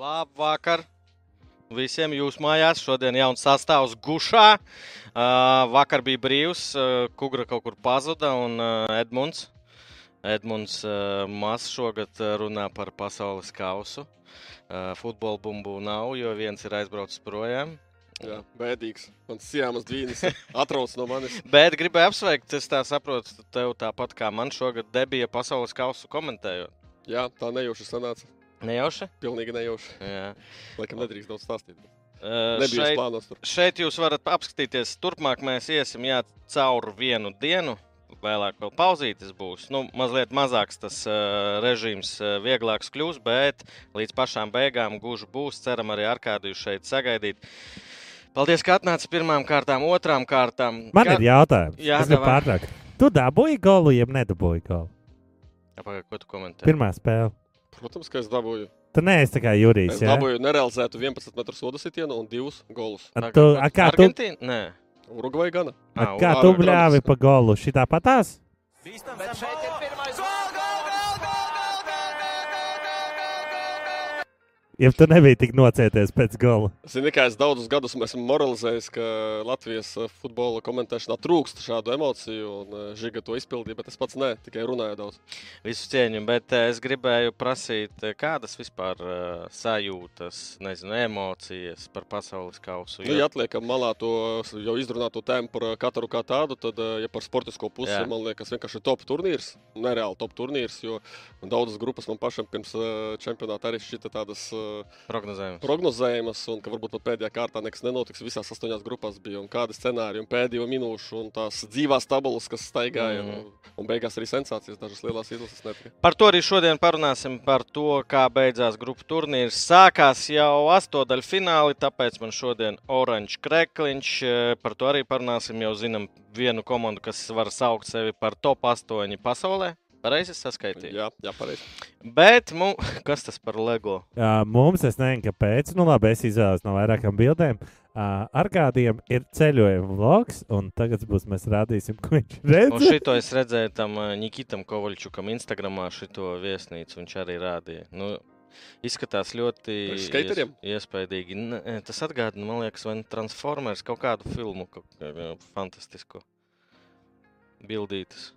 Labvakar! Visiem jūs mājās šodien jauns sastāvs gušā. Uh, vakar bija brīvs, uh, Kugra kaut kur pazuda un uh, Edmunds. Edmunds uh, Mas šogad runā par pasaules kausu. Uh, futbola bumbu nav, jo viens ir aizbraucis projām. Jā, bēdīgs. Mans sijāmas dvīnis atrauc no manis. Bet gribēju apsveikt, es tā saprotu, tev tāpat kā man šogad debija pasaules kausu komentējot. Jā, tā nejauši sanāca. Nejauši? Pilnīgi nejauši. Jā. Laikam nedrīkst daudz stāstīt. Uh, Nebija šeit, plānos tur. šeit jūs varat apskatīties. Turpmāk mēs iesim jā, cauri vienu dienu. Vēlāk vēl pauzītes būs. Nu, mazliet mazāks tas uh, režīms, uh, vieglāks kļūs, bet līdz pašām beigām guži būs. Ceram arī ar kādu jūs šeit sagaidīt. Paldies, ka atnācāt pirmām kārtām, otrām kārtām. Man Ka- ir jautājums. Jā, gribu davai. pārtraukt. Tu dabūji golu, jeb nedabūji golu? Pagaid, Ko tu komentē? Pirmā spēle. Protams, ka es dabūju. Tu neesi tā kā Jurijs. Es Ja? dabūju nerealizētu 11 metru sodu sitienu un divus golus. A Tu, a, kā tu, Argentīna? Nē. Urugvai gana. a, kā tu bļāvi pa golu? Šitā patās? Bet šeit ir Ja tu nebija tik nocieties pēc gola. Zini, kā es daudzus gadus esmu moralizējis, ka Latvijas eh, futbola komentēšanā trūkst šādu emociju, un eh, Žiga to izpildīja, bet es pats ne, tikai runāju daudz. Visu cieņu, bet eh, es gribēju prasīt, kādas vispār uh, sajūtas, nezinu, emocijas par pasaules kausu. Nu, ja atliekam malā to jau izrunāto tēmu par Kataru kā tādu, tad, ja par sportisko pusi, Jā. man liekas, vienkārši top turnīrs, nereāli top turnīrs, jo daudzas grupas man pašam pirms čempionāta arī šķita tādas eh, prognozējums. prognozējamas, un ka varbūt pat pēdējā kārtā nekas nenotiks. Visās astoņās grupās bija un kādi scenāriji, un pēdējo minūšu, un tās dzīvās tabulas, kas staigāja. Mhm. Mm. Un, un beigās arī sensācijas, dažas lielās izlases netika. Par to arī šodien parunāsim, par to, kā beidzās grupu turnīrs. Sākās jau astotdaļu fināli, tāpēc man šodien oranžs krekliņš. Eh, Par to arī parunāsim. Jau zinām vienu komandu, kas var saukt sevi par top 8 pasaulē. Pareizi saskaitīju. Jā, jā pareizi. Bet, mu, kas tas par LEGO? Jā, mums, es nezinu, kāpēc. Nu, labi, es izvēlos no vairākām bildēm. Uh, ar kādiem ir ceļojuma vlogs, un tagad būs mēs rādīsim, ko viņš Un redz. šito es redzēju tam Nikitam Kovaļčukam Instagramā, šito viesnīcu viņš arī rādīja. Nu, izskatās ļoti ies- iespaidīgi. Nē, Tas atgādina, man liekas, vai ne Transformers kaut kādu filmu, kaut, kā fantastisku bildītas.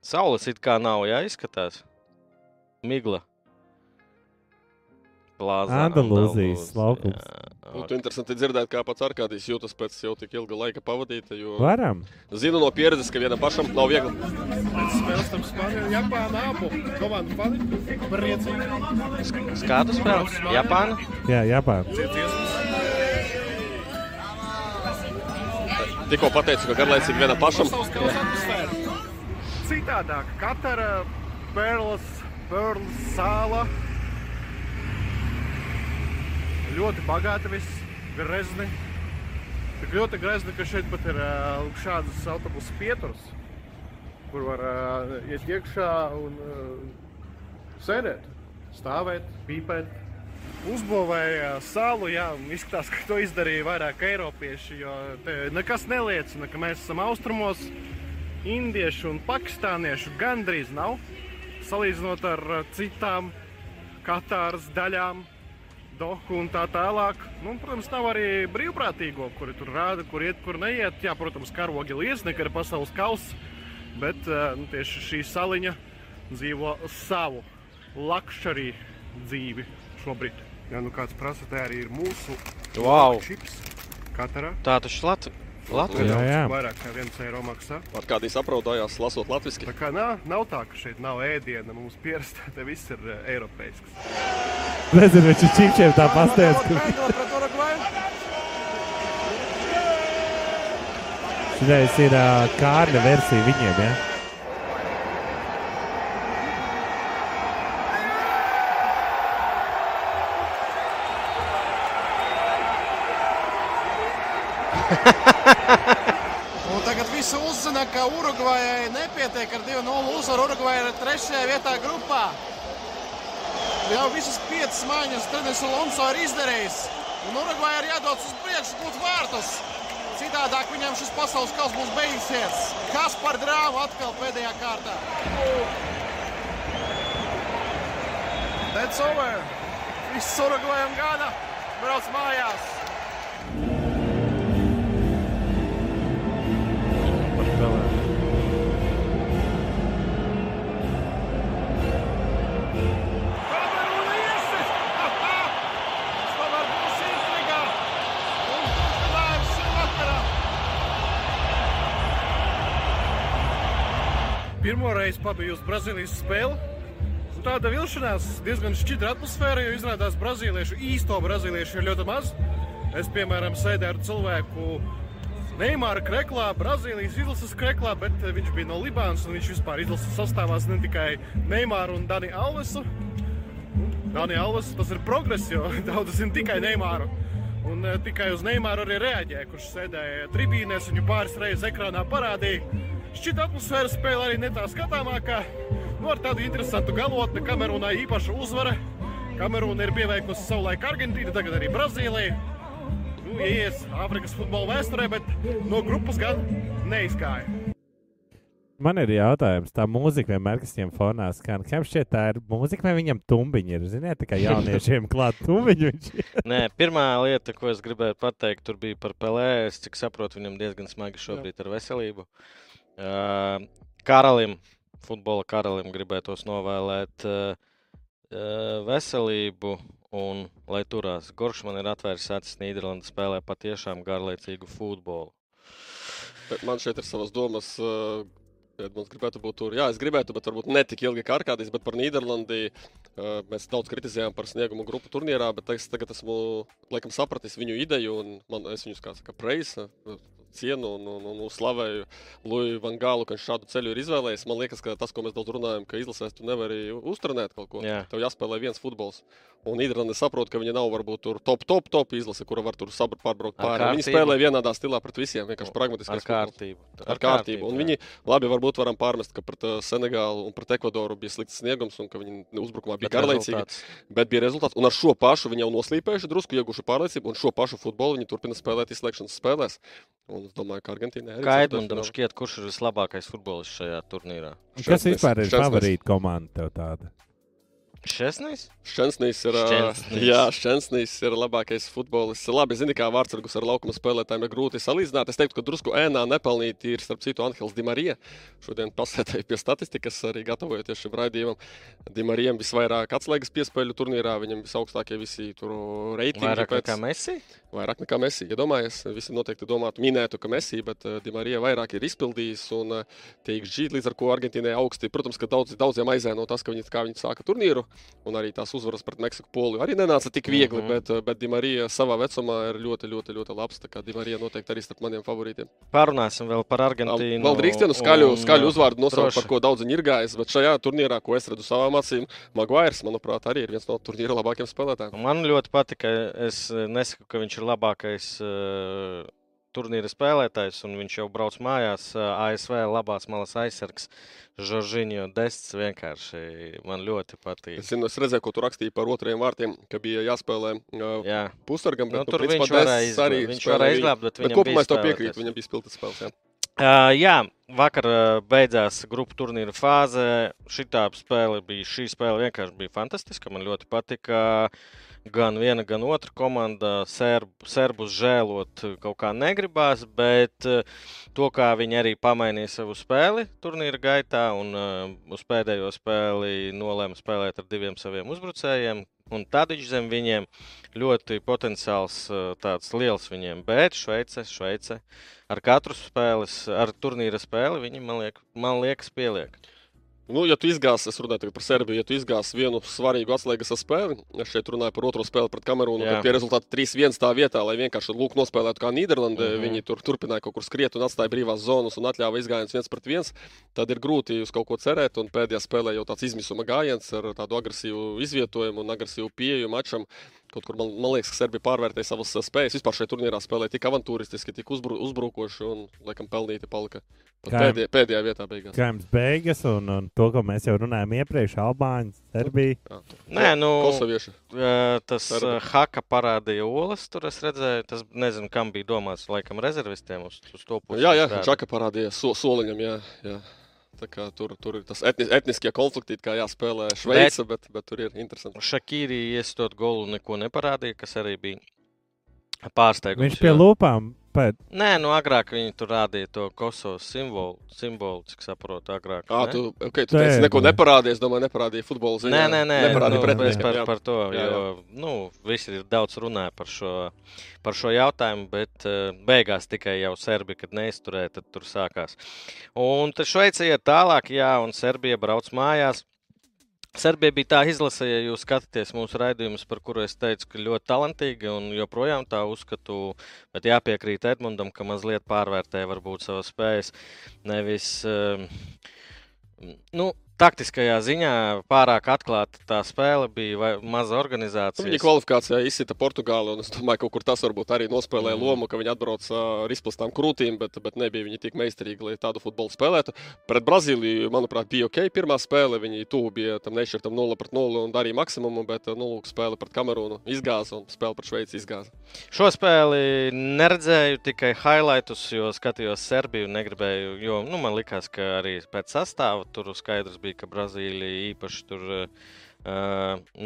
Saules it kā nav, jā, izskatās. Migla. Plāzā. Andalūzijas Andalūzija, laukums. jā. Būtu interesanti dzirdēt, kā pats Arkādijs jūtas pēc jau tik ilga laika pavadīta. Jo Varam. zinu no pieredzes, ka vienam pašam nav viegli. Pēc spēles tam Spāniju un Japānu abu komandu fani priecīgi. Kādu spēli? Japāna? Jā, Japāna. Tikko pateicu, ka garlaicīgi vienam pašam. Atmosfēra. Citādāk, katra Perlas, Perlas sāla. Ļoti bagāta viss, grezni. Tik ļoti grezni, ka šeit pat ir šādas autobusu pieturas, kur var iet iekšā un sēdēt, stāvēt, pīpēt. Uzbūvēja salu, jā, izskatās, ka to izdarīja vairāk eiropieši. Jo te nekas neliecina, ka mēs esam austrumos. Indiešu un pakistāniešu gandrīz nav. Salīdzinot ar uh, citām Katāras daļām, Dohu un tā tālāk. Nu, protams, nav arī brīvprātīgo, kuri tur rāda, kur iet, kur neiet. Jā, protams, karogi liecinieki ir pasaules kausa, bet uh, nu, tieši šī saliņa dzīvo savu lakšķerī dzīvi šobrīd. Jā, nu kāds prasa, tā arī ir mūsu Wow. čips. Katrā Tā taču Lat- Latvijā. Jā, jā. vairāk kā viens eiro maksā. Ar kādīs apraudājās, lasot latviešu. Tā kā nav, nav tā, ka šeit nav ēdiena, mums pierasta, te viss ir uh, eiropeisks. Nezinu, viņš ir čipčiem tā pasteidz. Šitais ir uh, kārļa versija viņiem, ja? Un tagad viss uzzina, ka Urugvajai nepietiek ar 2-0 uzvaru. Urugvaja ir trešajā vietā grupā. Jau visas piecas maiņas treneris Alonso ir izdarījis. Un Urugvajai ir jādodas uz priekšu, būt vārtus. Citādāk viņam šis pasaules kausa būs beigusies. Kas par drāmu atkal pēdējā kārtā? That's over! Viss Urugvajam gada, brauc mājās. Pirmo reizi pabiju uz Brazīlijas spēli. Tāda vilšanās, diezgan šķidra atmosfēra, jo izrādās brazīliešu, īsto brazīliešu ir ļoti maz. Es, piemēram, sēdēju ar cilvēku Neimāra Kreklā, Brazīlijas izlases Kreklā, bet eh, viņš bija no Libānas un viņš vispār izlases sastāvās ne tikai Neimāru un Dani Alvesu. Dani Alves, tas ir progress, jo daudz zina tikai Neimāru. Un uh, tikai uz Neimāru arī reaģēja, kurš sēdēja tribīnēs, viņu pāris reizes ekrānā parādīja. Šķita atmosfēra spēle arī ne tā skatāmākā. Nu, ar tādu interesantu galotni Kamerūnā īpaša uzvara. Kamerūna ir pieveikusi savulaik Argentīnu, tagad arī Brazīliju. Nu, ies Āfrikas futbola vēsturē, bet no grupas gan neizgāja. Man ir jautājums, tā mūzika vienmēr, kas viņam fonā skan. Kam šķiet, tā ir mūzika, vai viņam tumbiņi ir? Ziniet, tā kā jauniešiem klāt ir. Nē, pirmā lieta, ko es gribēju pateikt, tur bija par Pelē. Es cik saprotu, viņam diezgan smagi šobrīd ar veselību. Uh, karalim, futbola karalim gribētos novēlēt uh, uh, veselību un lai turās. Gorš man ir atvēris acis Nīderlandes spēlē patiešām garlaicīgu futbolu. Bet Man šeit ir savas domas. Edmunds gribētu būt tur. Jā, es gribētu, bet varbūt ne tik ilgi kā Arkādijas, bet par Nīderlandi uh, mēs daudz kritizējām par sniegumu grupu turnīrā, bet es tagad esmu laikam sapratis viņu ideju un man, es viņus kā saka, preisa. Cienu un, un, un slavēju Luiju Vangālu, ka viņš šādu ceļu ir izvēlējies. Man liekas, ka tas, ko mēs daudz runājam, ka izlasēs, tu nevari uztrenēt kaut ko. Jā. Tev jāspēlē viens futbols. Un Nīderlanda saprot, ka viņa nav varbūt tur top, top, top izlase, kura var tur pārbraukt Ar pāri. Viņi spēlē vienādā stilā pret visiem, vienkārši Ar pragmatiskais futbols kārtību. ar kārtību. Un jā. viņi labi varbūt varam pārmest, ka pret uh, Senegālu un pret Ekvadoru bija slikts sniegums un ka viņi uzbrukumā bija garlaicīgi. Bet bija rezultāts. Un ar šo pašu viņi jau noslīpējuši, drusku ieguvuši pārliecību, un šo pašu futbolu viņi turpina spēlēt izslēgšanas spēlēs. Un es domāju, ka Argentīna arī Kā ceturtdaļfinālā. Edmundam šķiet, kurš ir vislabākais futbolists šajā turnīrā? Kas Šķensnis. vispār ir favorīta komanda tev tāda? Šesnīs? Šķensnīs ir, Šķensnīs. jā, Šķensnīs ir labākais futbolists. Labi, zini, kā vārdsargus ar laukuma spēlētājiem ir grūti salīdzināt. Es teiktu, ka drusku ēnā nepelnīti ir, starp citu, Anhels Dimarija. Šodien pasētēju pie statistikas, arī gatavojoties šim raidījumam. Dimarijam visvairāk atslēgas piespēļu turnīrā, viņam visaugstākie visi tur reitingi. Vairāk pēc- nekā Messi? Vairāk nekā Messi. Iedomājieties, visi noteikti domātu, minētu, ka Messi, bet Dimarija vairāk ir izpildījis un uh, TXG, līdz ar ko Argentīnai augsti. Protams, ka daudz, daudziem aizēno tas, ka viņi, kā viņi sāka turnīru, un arī tās uzvaras pret Meksiku poliju arī nenāca tik viegli, mm. -hmm. bet, uh, bet Dimarija savā vecumā ir ļoti, ļoti, ļoti labs. Tā kā Dimarija noteikti arī starp maniem favorītiem. Parunāsim vēl par Argentīnu. Vēl drīkst vienu skaļu, un, skaļu uzvārdu nosaukt, par ko daudz ir gājis, bet šajā turnīrā, ko es redzu savām acīm, Maguires, manuprāt, arī ir viens no turnīra labākajiem spēlētājiem. Man ļoti patika. Es eh, nesaku, ka viņš ir labākais uh, turnīra spēlētājs, un viņš jau brauc mājās. Uh, ASV labās malas aizsargs Žoržiņo Dests vienkārši man ļoti patīk. Es, zinu, es redzēju, ko tu rakstīji par otrajiem vārtiem, ka bija jāspēlē uh, Jā, pusargam, nu, bet tur principā viņš varēja izglābt. Viņš varēja izglābt, bet, Bet kopumā es tev piekrītu, viņam bija spilgts spēles. Jā. Uh, jā, vakar uh, beidzās grupu turnīra fāze. Šī spēle bija, šī spēle vienkārši bija fantastiska. Man ļoti patika. Gan viena, gan otra komanda serb, serbus žēlot kaut kā negribās, bet uh, to, kā viņi arī pamainīja savu spēli turnīra gaitā un uh, uz pēdējo spēli nolēma spēlēt ar diviem saviem uzbrucējiem. Un Tadiņš zem viņiem ļoti potenciāls, tāds liels viņiem, bet Šveice, Šveice ar katru spēles, ar turnīra spēli viņi man, liek, man liekas pieliek. Nu, ja tu izgāzi, es runāju par Serbiju, ja tu izgāzi vienu svarīgu atslēgas spēli, es šeit runāju par otro spēli pret Kamerūnu, tad pie rezultāta 3-1 tā vietā, lai vienkārši lūk nospēlētu kā Nīderlandē, mm. -hmm. viņi tur turpināja kaut kur skriet un atstāja brīvās zonas un atļāva izgājienus viens pret viens, tad ir grūti uz kaut ko cerēt, un pēdējā spēlē jau tāds izmisuma gājiens ar tādu agresīvu izvietojumu un agresīvu pieeju mačam. Kaut kur man, man liekas, ka Serbija pārvērtēja savas spējas. Vispār šajā turnīrā spēlēja tik avantūristiski, tik uzbru, uzbrukoši un, laikam, pelnīti palika pēdējā, pēdējā vietā beigās. Kā jums beigas, un, un to, ko mēs jau runājām iepriekš. Jā, tur. Nē, nu, Kosovieši. tas Serbi. haka parādīja olas, tur es redzēju, tas nezinu, kam bija domāts, laikam rezervistiem uz, uz to pusi. Jā, jā. Čaka parādīja so, soliņam, jā, jā. Tā kā Tur, tur ir tas etnis, etniskie konflikti, kā jāspēlē Šveice, bet, bet, bet tur ir interesanti. Šakīri iestot golu neko neparādīja, kas arī bija pārsteigums. Viņš pie lūpām pēc. Nē, nu agrāk viņi tur rādīja to Kosovas simbolu, simbolu cik saprotu, agrāk. À, ne? tu, okay, tu teici, neko nē. neparādīja. Es domāju, neparādīja futbola ziņā. Nē, nē, nē, neparādīja nu, pretiniekam, es par, jā. par to. Jā, Jo, nu, visi ir daudz runāja par šo, par šo jautājumu, bet uh, beigās tikai jau Serbija, kad neizturēja, tad tur sākās. Un tad Šveice iet tālāk, jā, un Serbija brauc mājās. Serbija bija tā izlase, ja jūs skatāties mūsu raidījumus, par kuru es teicu, ka ļoti talantīgi un joprojām tā uzskatu, bet jāpiekrīt Edmundam, ka mazliet pārvērtē varbūt savas spējas. Nevis, um, nu, taktiskajā ziņā pārāk atklāta tā spēle bija, maza organizācija. Viņa kvalifikācijā izsita Portugāli, un es domāju, ka kaut kur tas varbūt arī nospēlēja Mm. lomu, ka viņi atbrauc ar izplastām krūtīm, bet, bet nebija viņi tik meistarīgi, lai tādu futbolu spēlētu. Pret Brazīliju, manuprāt, bija ok. Pirmā spēle, viņi tuvu bija tam nešķirtam 0 pret 0 un darīja maksimumu, bet nu, lūk, spēle pret Kamerūnu izgāza un spēle pret Šveici izgāza. Šo spēli neredzēju tikai highlightus, jo skatījos Serbiju. Negribēju, jo nu, man likās, ka arī pēc sastāvā tur skaidrs bija, ka Brazīlija īpaši tur uh,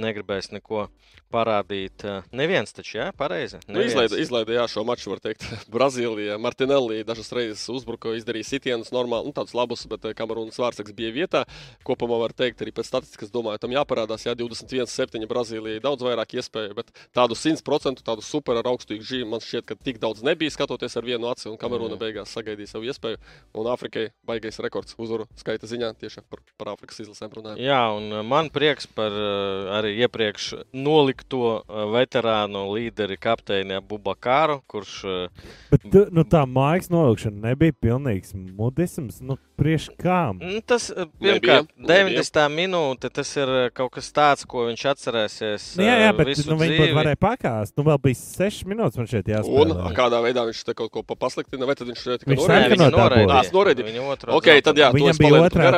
negribēs neko parādīt. Uh, neviens taču, jā, pareizi. Nu, izlaida, izlaida jā, šo maču, var teikt. Brazīlija, Martinelli dažas reizes uzbruka, izdarīja sitienus normāli, nu, tādus labus, bet eh, Kamerūnas vārdsargs bija vietā. Kopumā var teikt, arī pēc statistikas, domāju, tam jāparādās. Jā, 21-7 Brazīlijai daudz vairāk iespēju, bet tādu 100% tādu super ar augstīgu žīmu man šķiet, ka tik daudz nebija skatoties ar vienu aci, un Kamerūna beigās sagaidīja savu iespēju. Un Āfrikai baigais rekords uzvaru skaita ziņā tieši par, par Āfrikas izlasēm runājot. Jā, un uh, man prieks par arī iepriekš nolikto uh, veterānu līderi kapteini Bubakāru, kurš uh, Bet nu, tā mājas novilkšana nebija pilnīgs mudisms. Nu, priekš kām? Nu, Tas, Nebija, pirmkārt, nebija. 90. minūte, tas ir kaut kas tāds, ko viņš atcerēsies. Nu, jā, jā, bet nu, viņi pat varēja pakāst. Nu, vēl bija 6 minūtes man šeit Un jāspēlē. kādā veidā viņš te kaut ko pa- pasliktina, vai tad viņš tikai Viņš Nē, sarkano viņa dabūja. noraidīja. Ā, noraidīja. Viņa otro Ok, tad jā, to Viņam bija otrā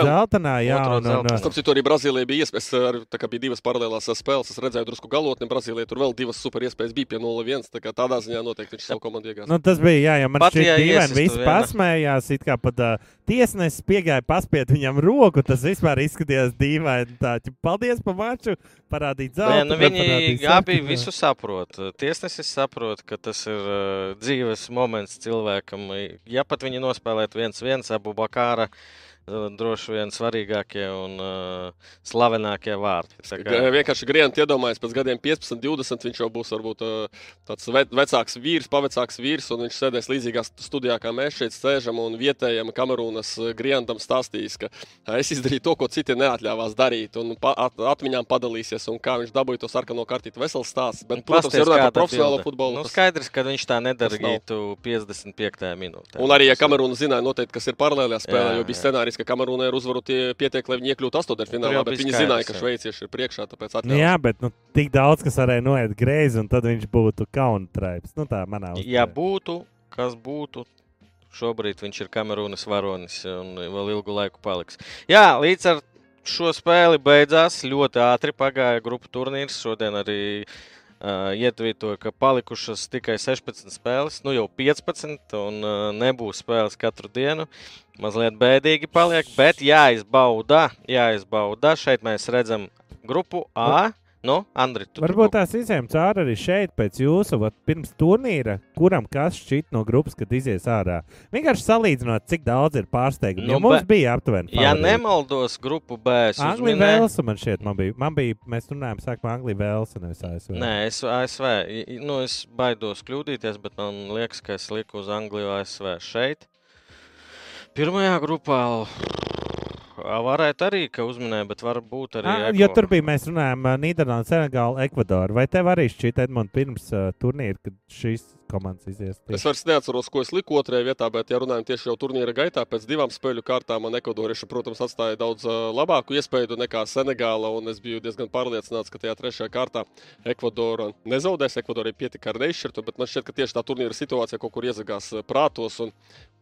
jā, un, un, dzeltenā. un, Starp citu, arī Brazīlijā bija iespējas. Ar, tā kā bija divas paralēlās spēles, es redzēju drusku galotni. Brazīlijā tur vēl divas super iespējas bija pie 0-1. Tā tādā ziņā noteikti viņš savu komandu iegāja. Nu, tas bija, jā, ja man šķiet, dīvaini, visi pasmējās, it kā pat uh, tiesnesis piegāja paspiet viņam roku, tas vispār izskatījās dīvaini. Tā, paldies par maču, parādīt Nē, zelta. nu bet viņi abi visu saprot. Tiesnesis saprot, ka tas ir uh, dzīves moments cilvēkam. Ja pat viņi nospēlētu viens viens, abu bakāra, droši vien svarīgākie un uh, slavenākie vārti. Kā- Kā... Vienkārši gribētu iedomāties, pēc gadiem 15, 20 viņš jau būs varbūt ā, tāds ve vecāks vīrs, pavecāks vīrs, un viņš sēdēs līdzīgā studijā, kā mēs šeit sēžam, un vietējiem Kamerūnas grientam stāstīs, ka es izdarīju to, ko citi neatļāvās darīt, un pa at atmiņām padalīsies, un kā viņš dabūja to sarkano kartīti. Vesels stāsts, bet, protams, Pasties, runājam par profesionālo futbolu. Nu, tas- skaidrs, ka viņš tā nedarītu 55. minūtē. Un arī, ja ir- Kamerūna zināja, noteikti, kas ir paralēlā spēlē, Jā, jo bija jā. Scenārijs, ka Kamerūna ir uzvaru tie pietiek, lai viņi iekļūtu astotdaļfinālā, bet viņi zināja, ka šveicieši ir priekšā, tāpēc Nu, atļāvās. jā, bet nu, tik daudz, kas varēja noiet greizi, un tad viņš būtu kauntraips. Nu, tā manā Ja uztverē. būtu, kas būtu, šobrīd viņš ir Kamerūnas varonis un vēl ilgu laiku paliks. Jā, līdz ar šo spēli beidzās. Ļoti ātri pagāja grupu turnīrs. Šodien arī uh, ietvītoja, ka palikušas tikai 16 spēles, nu jau 15, un uh, nebūs spēles katru dienu. Mazliet bēdīgi paliek, bet jāizbauda. jāizbauda. Šeit mēs redzam grupu A. Nu, Andri, tu Varbūt tās izējām cauri arī šeit, pēc jūsu, vat, pirms turnīra, kuram kas šķiet no grupas, kad izies ārā. Vienkārši salīdzinot, cik daudz ir pārsteigumu. Nu, Nu, mums be- bija aptuveni. Ja favorīti. nemaldos, grupu B. Anglija uzminēju- Velsa man šeit, man bija, man bija mēs runājām, sākumā Anglija Velsa, nevis ASV. Nē, es ASV. Nu, es baidos kļūdīties, bet man liekas, ka es liku uz Angliju ASV šeit. Pirmajā grupā varētu arī, ka uzminēja, bet varbūt arī. Eko- jo tur bija, mēs runājām, Nīderlanda, Senegāla, Ekvadora. Vai tev arī šķiet, Edmund, pirms uh, turnīra, kad šīs komandas izies? Es vairs neatceros, ko es liku otrajā vietā, bet, ja runājam tieši jau turnīra gaitā, pēc divām spēļu kārtām man ekvadorieši, protams, atstāja daudz labāku iespēju nekā Senegāla. Es biju diezgan pārliecināts, ka tajā trešajā kārtā Ekvadora nezaudēs. Ekvadorai pietika ar neizšķirtu, bet man šķiet, ka tieši tā turnīra situācija kaut kur iezagās prātos. Un,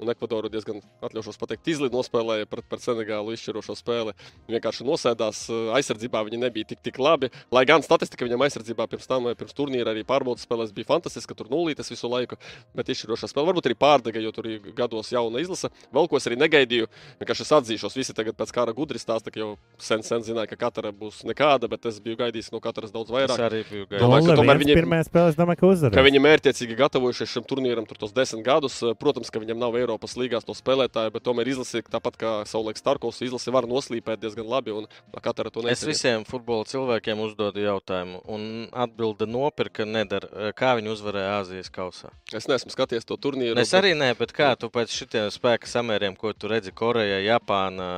un Ekvadoru diezgan, atļaušos pateikt, izlidi nospēlēja pret, pret Senegālu izšķirošo spēli. Vienkārši nosēdās aizsardzībā, viņi nebija tik, tik labi. Lai gan statistika viņam aizsardzībā pirms tam, pirms turnīra arī pārbaudas spēlēs bija fantastiska, tur nulītes visu laiku, bet izšķirošā spēlē varbūt arī pārdega, jo tur ir gados jauna izlase. Vēl ko es arī negaidīju, vienkārši es atzīšos, visi tagad pēc kara gudri stāsta, ka jau sen, sen zināja, ka katra būs nekāda, bet es biju gaidījis no katras daudz Es vairāk. arī biju gaidījis. Domāju, ka tomēr viņi- Pirmā spēlē, es domāju, ka Ka uzvarēs. viņi mērķiecīgi gatavojušies šim turnīram tur tos desmit gadus. Protams, ka viņam nav Eiropas līgās to spēlētāju, bet tomēr izlase, tāpat kā Saulēks Starkovs, izlase var noslīpēt diezgan labi. Un katra to Es nesaka. visiem futbola cilvēkiem uzdodu jautājumu, un atbilde nopirka nedara. Kā viņi uzvarēja Āzijas kausā? Es neesmu skatījies to turnīru. Es arī nē, bet kā tu pēc šitiem spēka samēriem, ko tu redzi Korejā, Japānā,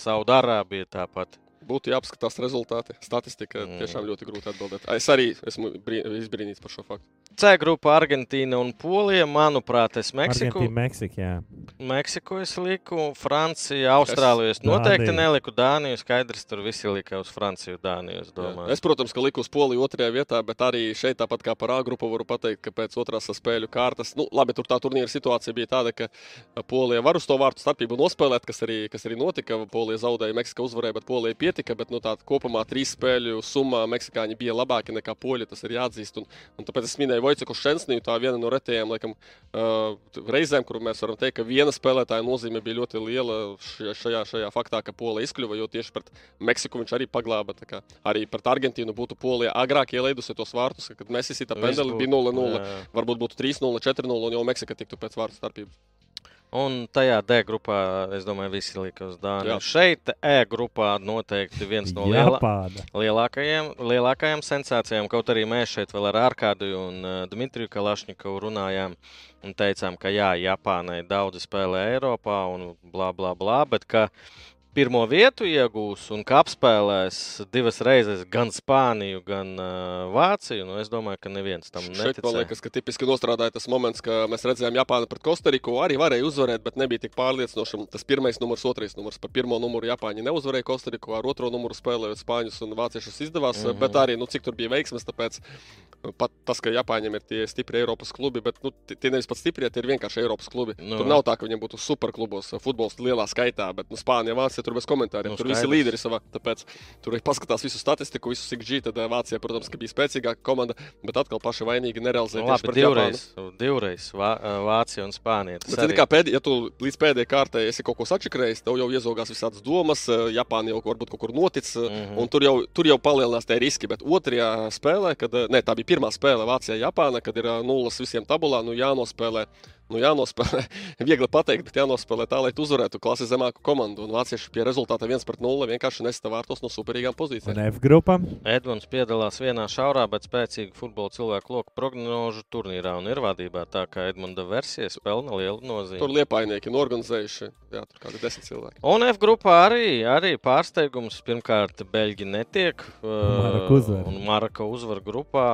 Saudārābijā tāpat? Būtu jāapskatās rezultāti. Statistika Mm. tiešām ļoti grūti atbildēt. Es arī esmu brī- izbrīnīts par šo faktu. C grupa Argentīna un Polija. Manuprāt, es Meksiku, Argentīna, Meksika, jā. Meksiku es liku, Francija, Austrāliju. Es noteikti Dāniju. neliku Dāniju. Skaidrs, tur visi lika uz Franciju, Dāniju. Es domāju, Es, protams, ka liku uz Poliju otrajā vietā, bet arī šeit, tāpat kā par A grupu, varu pateikt, ka pēc otrās spēļu kārtas, nu, labi, tur tā turnīra situācija bija tāda, ka Polija var uz to vārtu starpību nospēlēt, kas arī, kas arī notika. Polija zaudēja, Meksika uzvarēja, bet Polija pietika. Bet, nu, tā kopumā trīs spēļu summā Meksikāņi bija labāki nekā Poļi. Tas ir jāatzīst. Un, un tāpēc es minēju Vojceku Šensniju, tā viena no retajām laikam, uh, reizēm, kur mēs varam teikt, ka viena spēlētāja nozīme bija ļoti liela šajā, šajā, faktā, ka Polija izkļuva, jo tieši pret Meksiku viņš arī paglāba. kā Arī pret Argentīnu būtu Polija agrāk ielaidusi tos vārtus, kad tā Viss pendeli bija 0-0. jā. Varbūt būtu 3-0, 4-0 un jau Meksika tiktu pēc vārtu starpības. Un tajā D grupā, es domāju, visi lika uz Dāniju. Jā. Šeit E grupā noteikti viens no liela, lielākajiem, lielākajām sensācijām. Kaut arī mēs šeit vēl ar Arkādiju un uh, Dmitriju Kalašņikovu runājām un teicām, ka jā, Japānai daudzi spēlē Eiropā un bla bla bla, bet ka pirmo vietu iegūs un ka apspēlēs divas reizes gan Spāniju, gan uh, Vāciju. Nu, es domāju, ka neviens tam Šeit man liekas, ka tipiski nostrādāja tas moments, ka mēs redzējām Japānu pret Kostariku. Arī varēja uzvarēt, bet nebija tik pārliecinoši. Tas pirmais numurs, otrais numurs. Par pirmo numuru Japāņi neuzvarēja Kostariku, ar otro numuru spēlējot Spāņus un Vāciešus izdevās. Mm. -hmm. Bet arī, nu, cik tur bija veiksmes, tāpēc pat tas, ka Japāņiem ir tie stipri Eiropas klubi, bet nu, tie nevis pat stipri, tie ir vienkārši Eiropas klubi. Nu. Nu. Tur nav tā, ka viņiem būtu superklubos, futbols lielā skaitā, bet nu, Spānija, Vācija tur bez komentāriem. Nu, Nu, tur visi līderi savā. Tāpēc tur ir paskatās visu statistiku, visu SIGG. Tad eh, Vācija, protams, bija spēcīgāka komanda, bet atkal paši vainīgi nerealizēja. Nu, tieši labi, pret Japānu. divreiz, divreiz Vā, Vācija un Spānija. Bet, zini, kā pēdējā, ja tu līdz pēdējai kārtai esi kaut ko sačakrējis, tev jau iezogās visādas domas, eh, Japāna jau varbūt kaut kur noticis, mm. -hmm. un tur jau, tur jau palielinās tie riski. Bet otrajā spēlē, kad, eh, ne, tā bija pirmā spēle Vācijā-Japāna, kad ir eh, nulles visiem tabulā, nu jānospēlē. Nu, jānospēlē, viegli pateikt, bet jānospēlē tā, lai tu uzvarētu klasi zemāku komandu. Un vācieši pie rezultāta 1 pret 0 vienkārši nesta vārtos no superīgām Un pozīcijām. F grupa. Edmunds piedalās vienā šaurā, bet spēcīga futbola cilvēku loku prognožu turnīrā un ir vadībā. Tā kā Edmunda versijas pelna lielu nozīmi. Tur liepainieki norganizējuši, jā, tur kādi desmit cilvēki. Un F grupā arī, arī pārsteigums. Pirmkārt, Beļģi netiek. Maroka uzvar. Un Maraka uzvar grupā.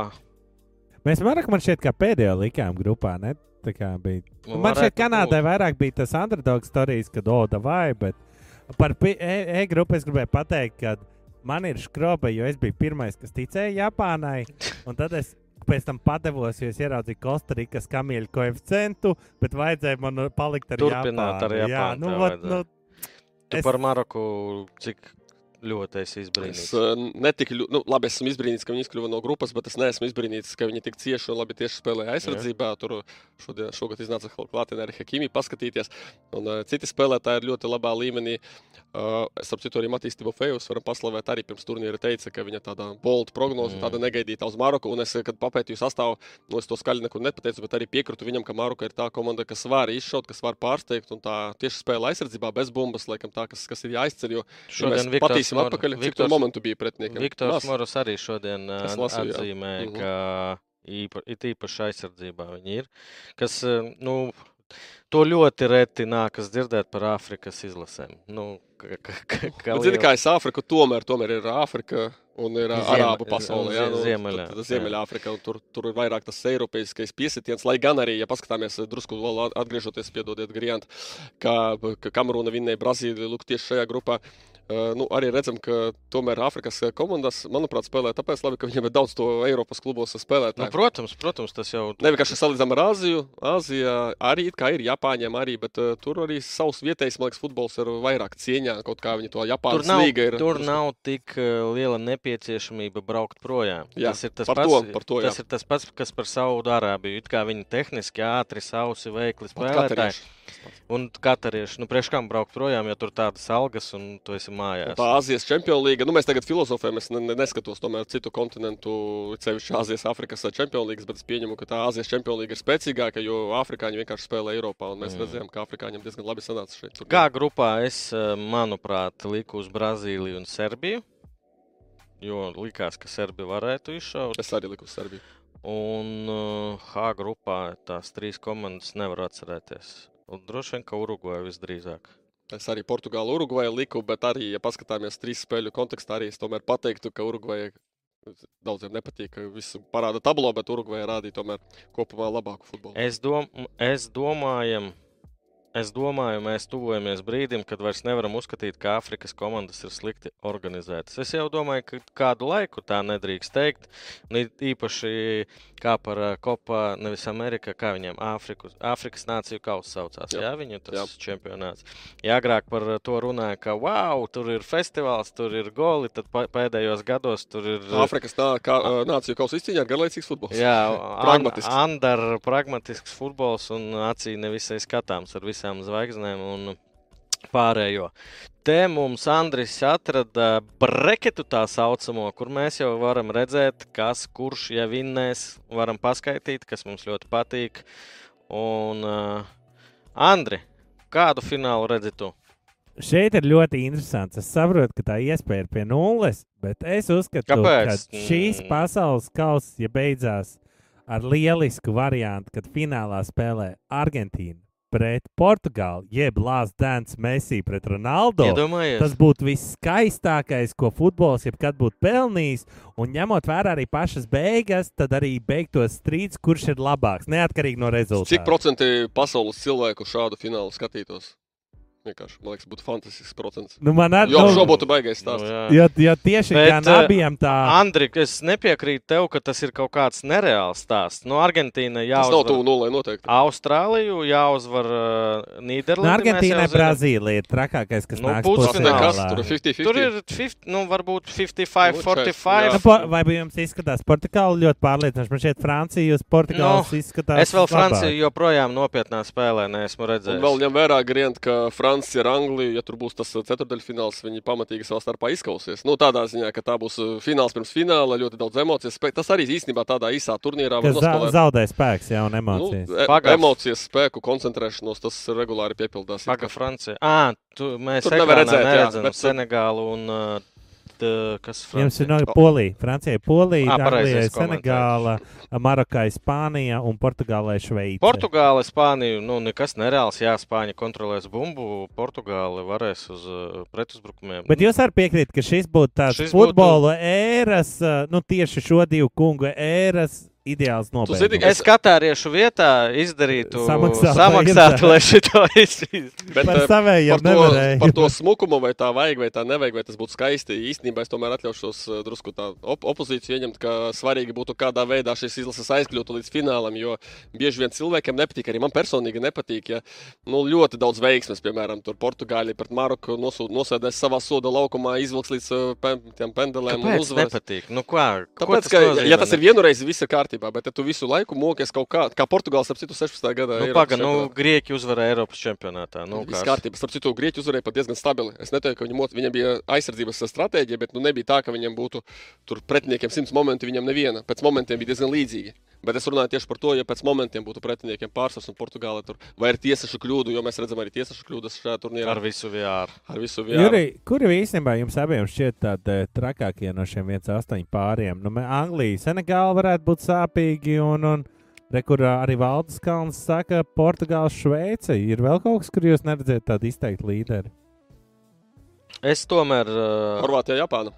Mēs varam, man šķiet, kā pēdējā likām grupā. Ne? Tā kā bija. Nu, Man šķiet, varētu Kanādai būt. vairāk bija tas underdog stāstījis, kad Oda vai. Bet par E, e grupu es gribēju pateikt, ka man ir skroba, jo es biju pirmais, kas ticēja Japānai. Un tad es pēc tam padevos, jo es ieraudzīju Kostarikas kamieļu koeficientu, bet vajadzēja man palikt ar Turpināt Japānu. ar Jā, Japānu nu, tev vot, vajadzēja. nu, Tu Es- par Maroku cik ļoti esi izbrīnīts. Es uh, netiku, nu, labi, esmu izbrīnīts, ka viņi izkļuva no grupas, bet es neesmu izbrīnīts, ka viņi tik cieši un labi tieši spēlēja aizsardzībā. Tur šodien, šogad iznāca klātienē arī Hakimi paskatīties. Un, uh, citi spēlētāji ir ļoti labā līmenī. Uh, es ap citu arī Matīs Tibofejus varam paslavēt. Arī pirms turnīra teica, ka viņa tāda bolta prognoze, Mm. mm. tāda negaidīta uz Maroku. Un es, kad papētīju sastāvu, nu, es to skaļi nekur nepateicu, bet arī piekrītu viņam, ka Maroka ir tā komanda, kas var izšaut, kas var pārsteigt. Un tā tieši spēlē aizsardzībā bez bumbas, laikam tā, kas, kas ir jāizceļ. Jo, ja mēs Viktors patīsim Mor- atpakaļ, cik Viktors- tur momentu bija pretiniekam. Viktors Maz. Morus arī šodien Es lasīju, jā. atzīmē, Mhm. ka īpa, it īpaši aizsardzībā viņi ir. Kas, ā, nu, to ļoti reti nākas dzirdēt par Āfrikas izlasēm. Nu, ka, ka, ka, ka zini, kā es Āfriku, tomēr, tomēr ir Āfrika un ir ā, Ziem- Arābu pasaule. un Jā, nu, zie- Ziemeļā, tad- tad jā. Ziemeļāfrika, un tur, tur ir vairāk tas eiropeiskais piesitiens, lai gan arī, ja paskatāmies eh, drusku vēl atgriežoties, piedodiet, Grijant, kā ka Kamerūna vinnēja Brazīliju, lūk, tieši šajā grupā. Uh, nu, arī redzam, ka tomēr Āfrikas komandas, manuprāt, spēlē tāpēc labi, ka viņiem ir daudz to Eiropas klubos Nu, spēlētāju. protams, protams, tas jau Ne vienkārši salīdzinām ar Āziju. Āzijā arī kā ir Japāņiem, arī, bet uh, tur arī savs vietējais, man liekas, futbols ir vairāk cieņā. Kaut kā viņi to Japāņu līga ir. tur nav tik uh, liela nepieciešamība braukt projām. Jā, tas ir tas, pats, to- par to, jā. tas ir tas pats, kas par Saudārābiju. It kā viņi tehniski ātri, sausi, veikli spēlētāji. Katarieši. Un katarieši, nu, priekš kam braukt projām, ja tur tādas algas un tu esi mājās. Tā Āzijas čempionu līga, nu mēs tagad filozofējam, es ne, ne, neskatos tomēr citu kontinentu, ceļš Āzijas, Afrikas čempionu līgas, bet es pieņemu, ka tā Āzijas čempionu līga ir spēcīgāka, jo afrikāņi vienkārši spēlē Eiropā, un mēs Mm. redzējām, ka afrikāņiem diezgan labi sanāca šeit. turnīrā. Kā grupā es, eh, manuprāt, liku uz Brazīliju un Serbiju. Jo likās, ka Serbija varētu izšaut. Es arī liku uz Serbiju. Un uh, H grupā tās trīs komandas nevar atcerēties. Un droši vien, ka Urugvajā visdrīzāk. Es arī Portugālu, Urugvaju liku, bet arī, ja paskatāmies trīs spēļu kontekstā, arī es tomēr pateiktu, ka Urugvajai daudziem nepatīk, ka visu parāda tablo, bet Urugvajai rādīja tomēr kopumā labāku futbolu. Es, dom es domāju, es domāju, mēs tuvojamies brīdim, kad vairs nevaram uzskatīt, ka Āfrikas komandas ir slikti organizētas. Es jau domāju, ka kādu laiku tā nedrīkst teikt. Īpaši kā par Kopā, nevis Amerikā, kā viņiem Āfrikas, Āfrikas nāciju kausa saucās. Jā, Jā. viņu tas Jā. čempionāts. Jā, agrāk par to runāja, ka wow, tur ir festivāls, tur ir goli, tad pēdējos gados tur ir. Āfrikas nā, kā, nāciju kausa izcīņā garlaicīgs futbols. Jā, Pragmatisks. Andara, pragmatisks futbols un acī nevisai skatāms ar visām zvaigznēm un pārējo. Te mums Andris atrada breketu tā saucamo, kur mēs jau varam redzēt, kas kurš ja vinnēs, varam paskaidīt, kas mums ļoti patīk. Un, uh, Andri, kādu finālu redzi tu? Šeit ir ļoti interesants. Es saprotu, ka tā iespēja ir pie nulles, bet es uzskatu, Kāpēc? ka šīs Mm. pasaules kausa, ja beidzās ar lielisku variantu, kad finālā spēlē Argentīna pret Portugāli, jeb Lāsas Dēns Messi pret Ronaldo. Iedomājies, Tas būtu viskaistākais, ko futbols jebkad būtu pelnījis. Un ņemot vērā arī pašas beigas, tad arī beigtos strīds, kurš ir labāks, neatkarīgi no rezultātu. Cik procenti pasaules cilvēku šādu finālu skatītos? Vienkārši, man liekas, būtu fantastisks procents. Nu, man arī Jo šo būtu baigais nu, stāsts. jā. Jo, jo tieši Bet, gan eh, abiem tā. Andri, es nepiekrītu tev, ka tas ir kaut kāds nereāls stāsts. No Argentīna Tas nav tuvu nulē noteikti. Austrāliju, jāuzvar uh, Nu, Nīderlandi. Argentīnai Brazīlija ir trakākais, kas Nu, nāks pusfinālā. tur ir 50-50. Tur ir 50, nu, varbūt 55, Nu, 45. Nu, po, vai jums izskatās Portugāla ļoti pārliecinoši? Man šķiet, Francija uz Portugāles Nu, izskatās. Es vēl. Franciju joprojām nopietnā spēlē neesmu Un redzējis. vēl ņem vērā, grient, ka Francija ar Angliju, ja tur būs tas ceturdaļfināls, viņi pamatīgi savā starpā izkausies. Nu, tādā ziņā, ka tā būs fināls pirms fināla, ļoti daudz emociju. spēk- Tas arī īstenībā tādā īsā turnīrā var nospēlēt. zaudē spēks, jā, un Nu, emocijas. e emocijas, spēku, koncentrēšanos, tas regulāri piepildās. Paga Francija. À, tu, mēs Tur nevar ekrānā redzēt, jā, bet Senegālu un uh, t, kas Jums ir Francija? no Polija, Francijai Polija, Ā, pareizi Anglijai es komentēju. Senegāla, Marokai Spānija un Portugālei Šveice. Portugāle, Spānija, nu nekas nereāls. Jā, Spāņi kontrolēs bumbu, Portugāle varēs uz uh, pretuzbrukumiem. Bet jūs arī piekrītat, ka šis būtu tāds Šis futbola būtu... ēras, ā, nu tieši šo divu kungu ēras ideāls zini, nobeigums. ka- Es katāriešu vietā izdarītu, Samaksātu samaksātu, lai šito izdarītu. Bet, Par eh, savējiem par to, par to smukumu, vai tā vajag, vai tā nevajag, vai tas būtu skaisti. Īstenībā es tomēr atļaušos eh, drusku tā op opozīciju ieņemt, ka svarīgi būtu kādā veidā šīs izlases aizkļūtu līdz finālam, jo bieži vien cilvēkiem nepatīk, arī man personīgi nepatīk, ja nu, ļoti daudz veiksmes, piemēram, tur Portugāļi pret Maroku nosēdēs savā soda laukumā, izvilks līdz eh, pen, pendelēm un Kāpēc uzvarēs. nepatīk? Nu, kā, ko Tāpēc, tas ka, nozīmē? ja tas ir vienreiz, viss ir kārtībā, bet ja tu visu laiku mokies kaut kā, kā Portugāls ap citu 16. gadā. Nu, Eiropas paga, nu, čempionātā. Grieķi uzvarēja Eiropas čempionātā. Nu, Viss kārtībā. Starp citu, Grieķi uzvarēja pat diezgan stabili. Es neteiktu, ka viņi mot, viņiem bija aizsardzības stratēģija, bet nu, nebija tā, ka viņiem būtu tur pretiniekiem simts momentu, viņiem neviena. Pēc momentiem bija diezgan līdzīgi. Bet es runāju tieši par to, ja pēc momentiem būtu pretiniekiem pārsvars un Portugāla tur vai ir tiesašu kļūdu, jo mēs redzam arī tiesašu kļūdas šajā turnīrā Ar visu VR. ar visu vienu. Juri, kuri īstenībā jums abiem šķiet tādi eh, trakākie no šiem 1,8 pāriem? Nu, Anglija, Senegāla varētu būt sāpīgi, un, un re, kur ā, arī Valdis Kalns saka, Portugāla, Šveice. Ir vēl kaut kas, kur jūs neredzat tādu izteiktu līderi? Es tomēr. Uh, Horvātija, Japāna.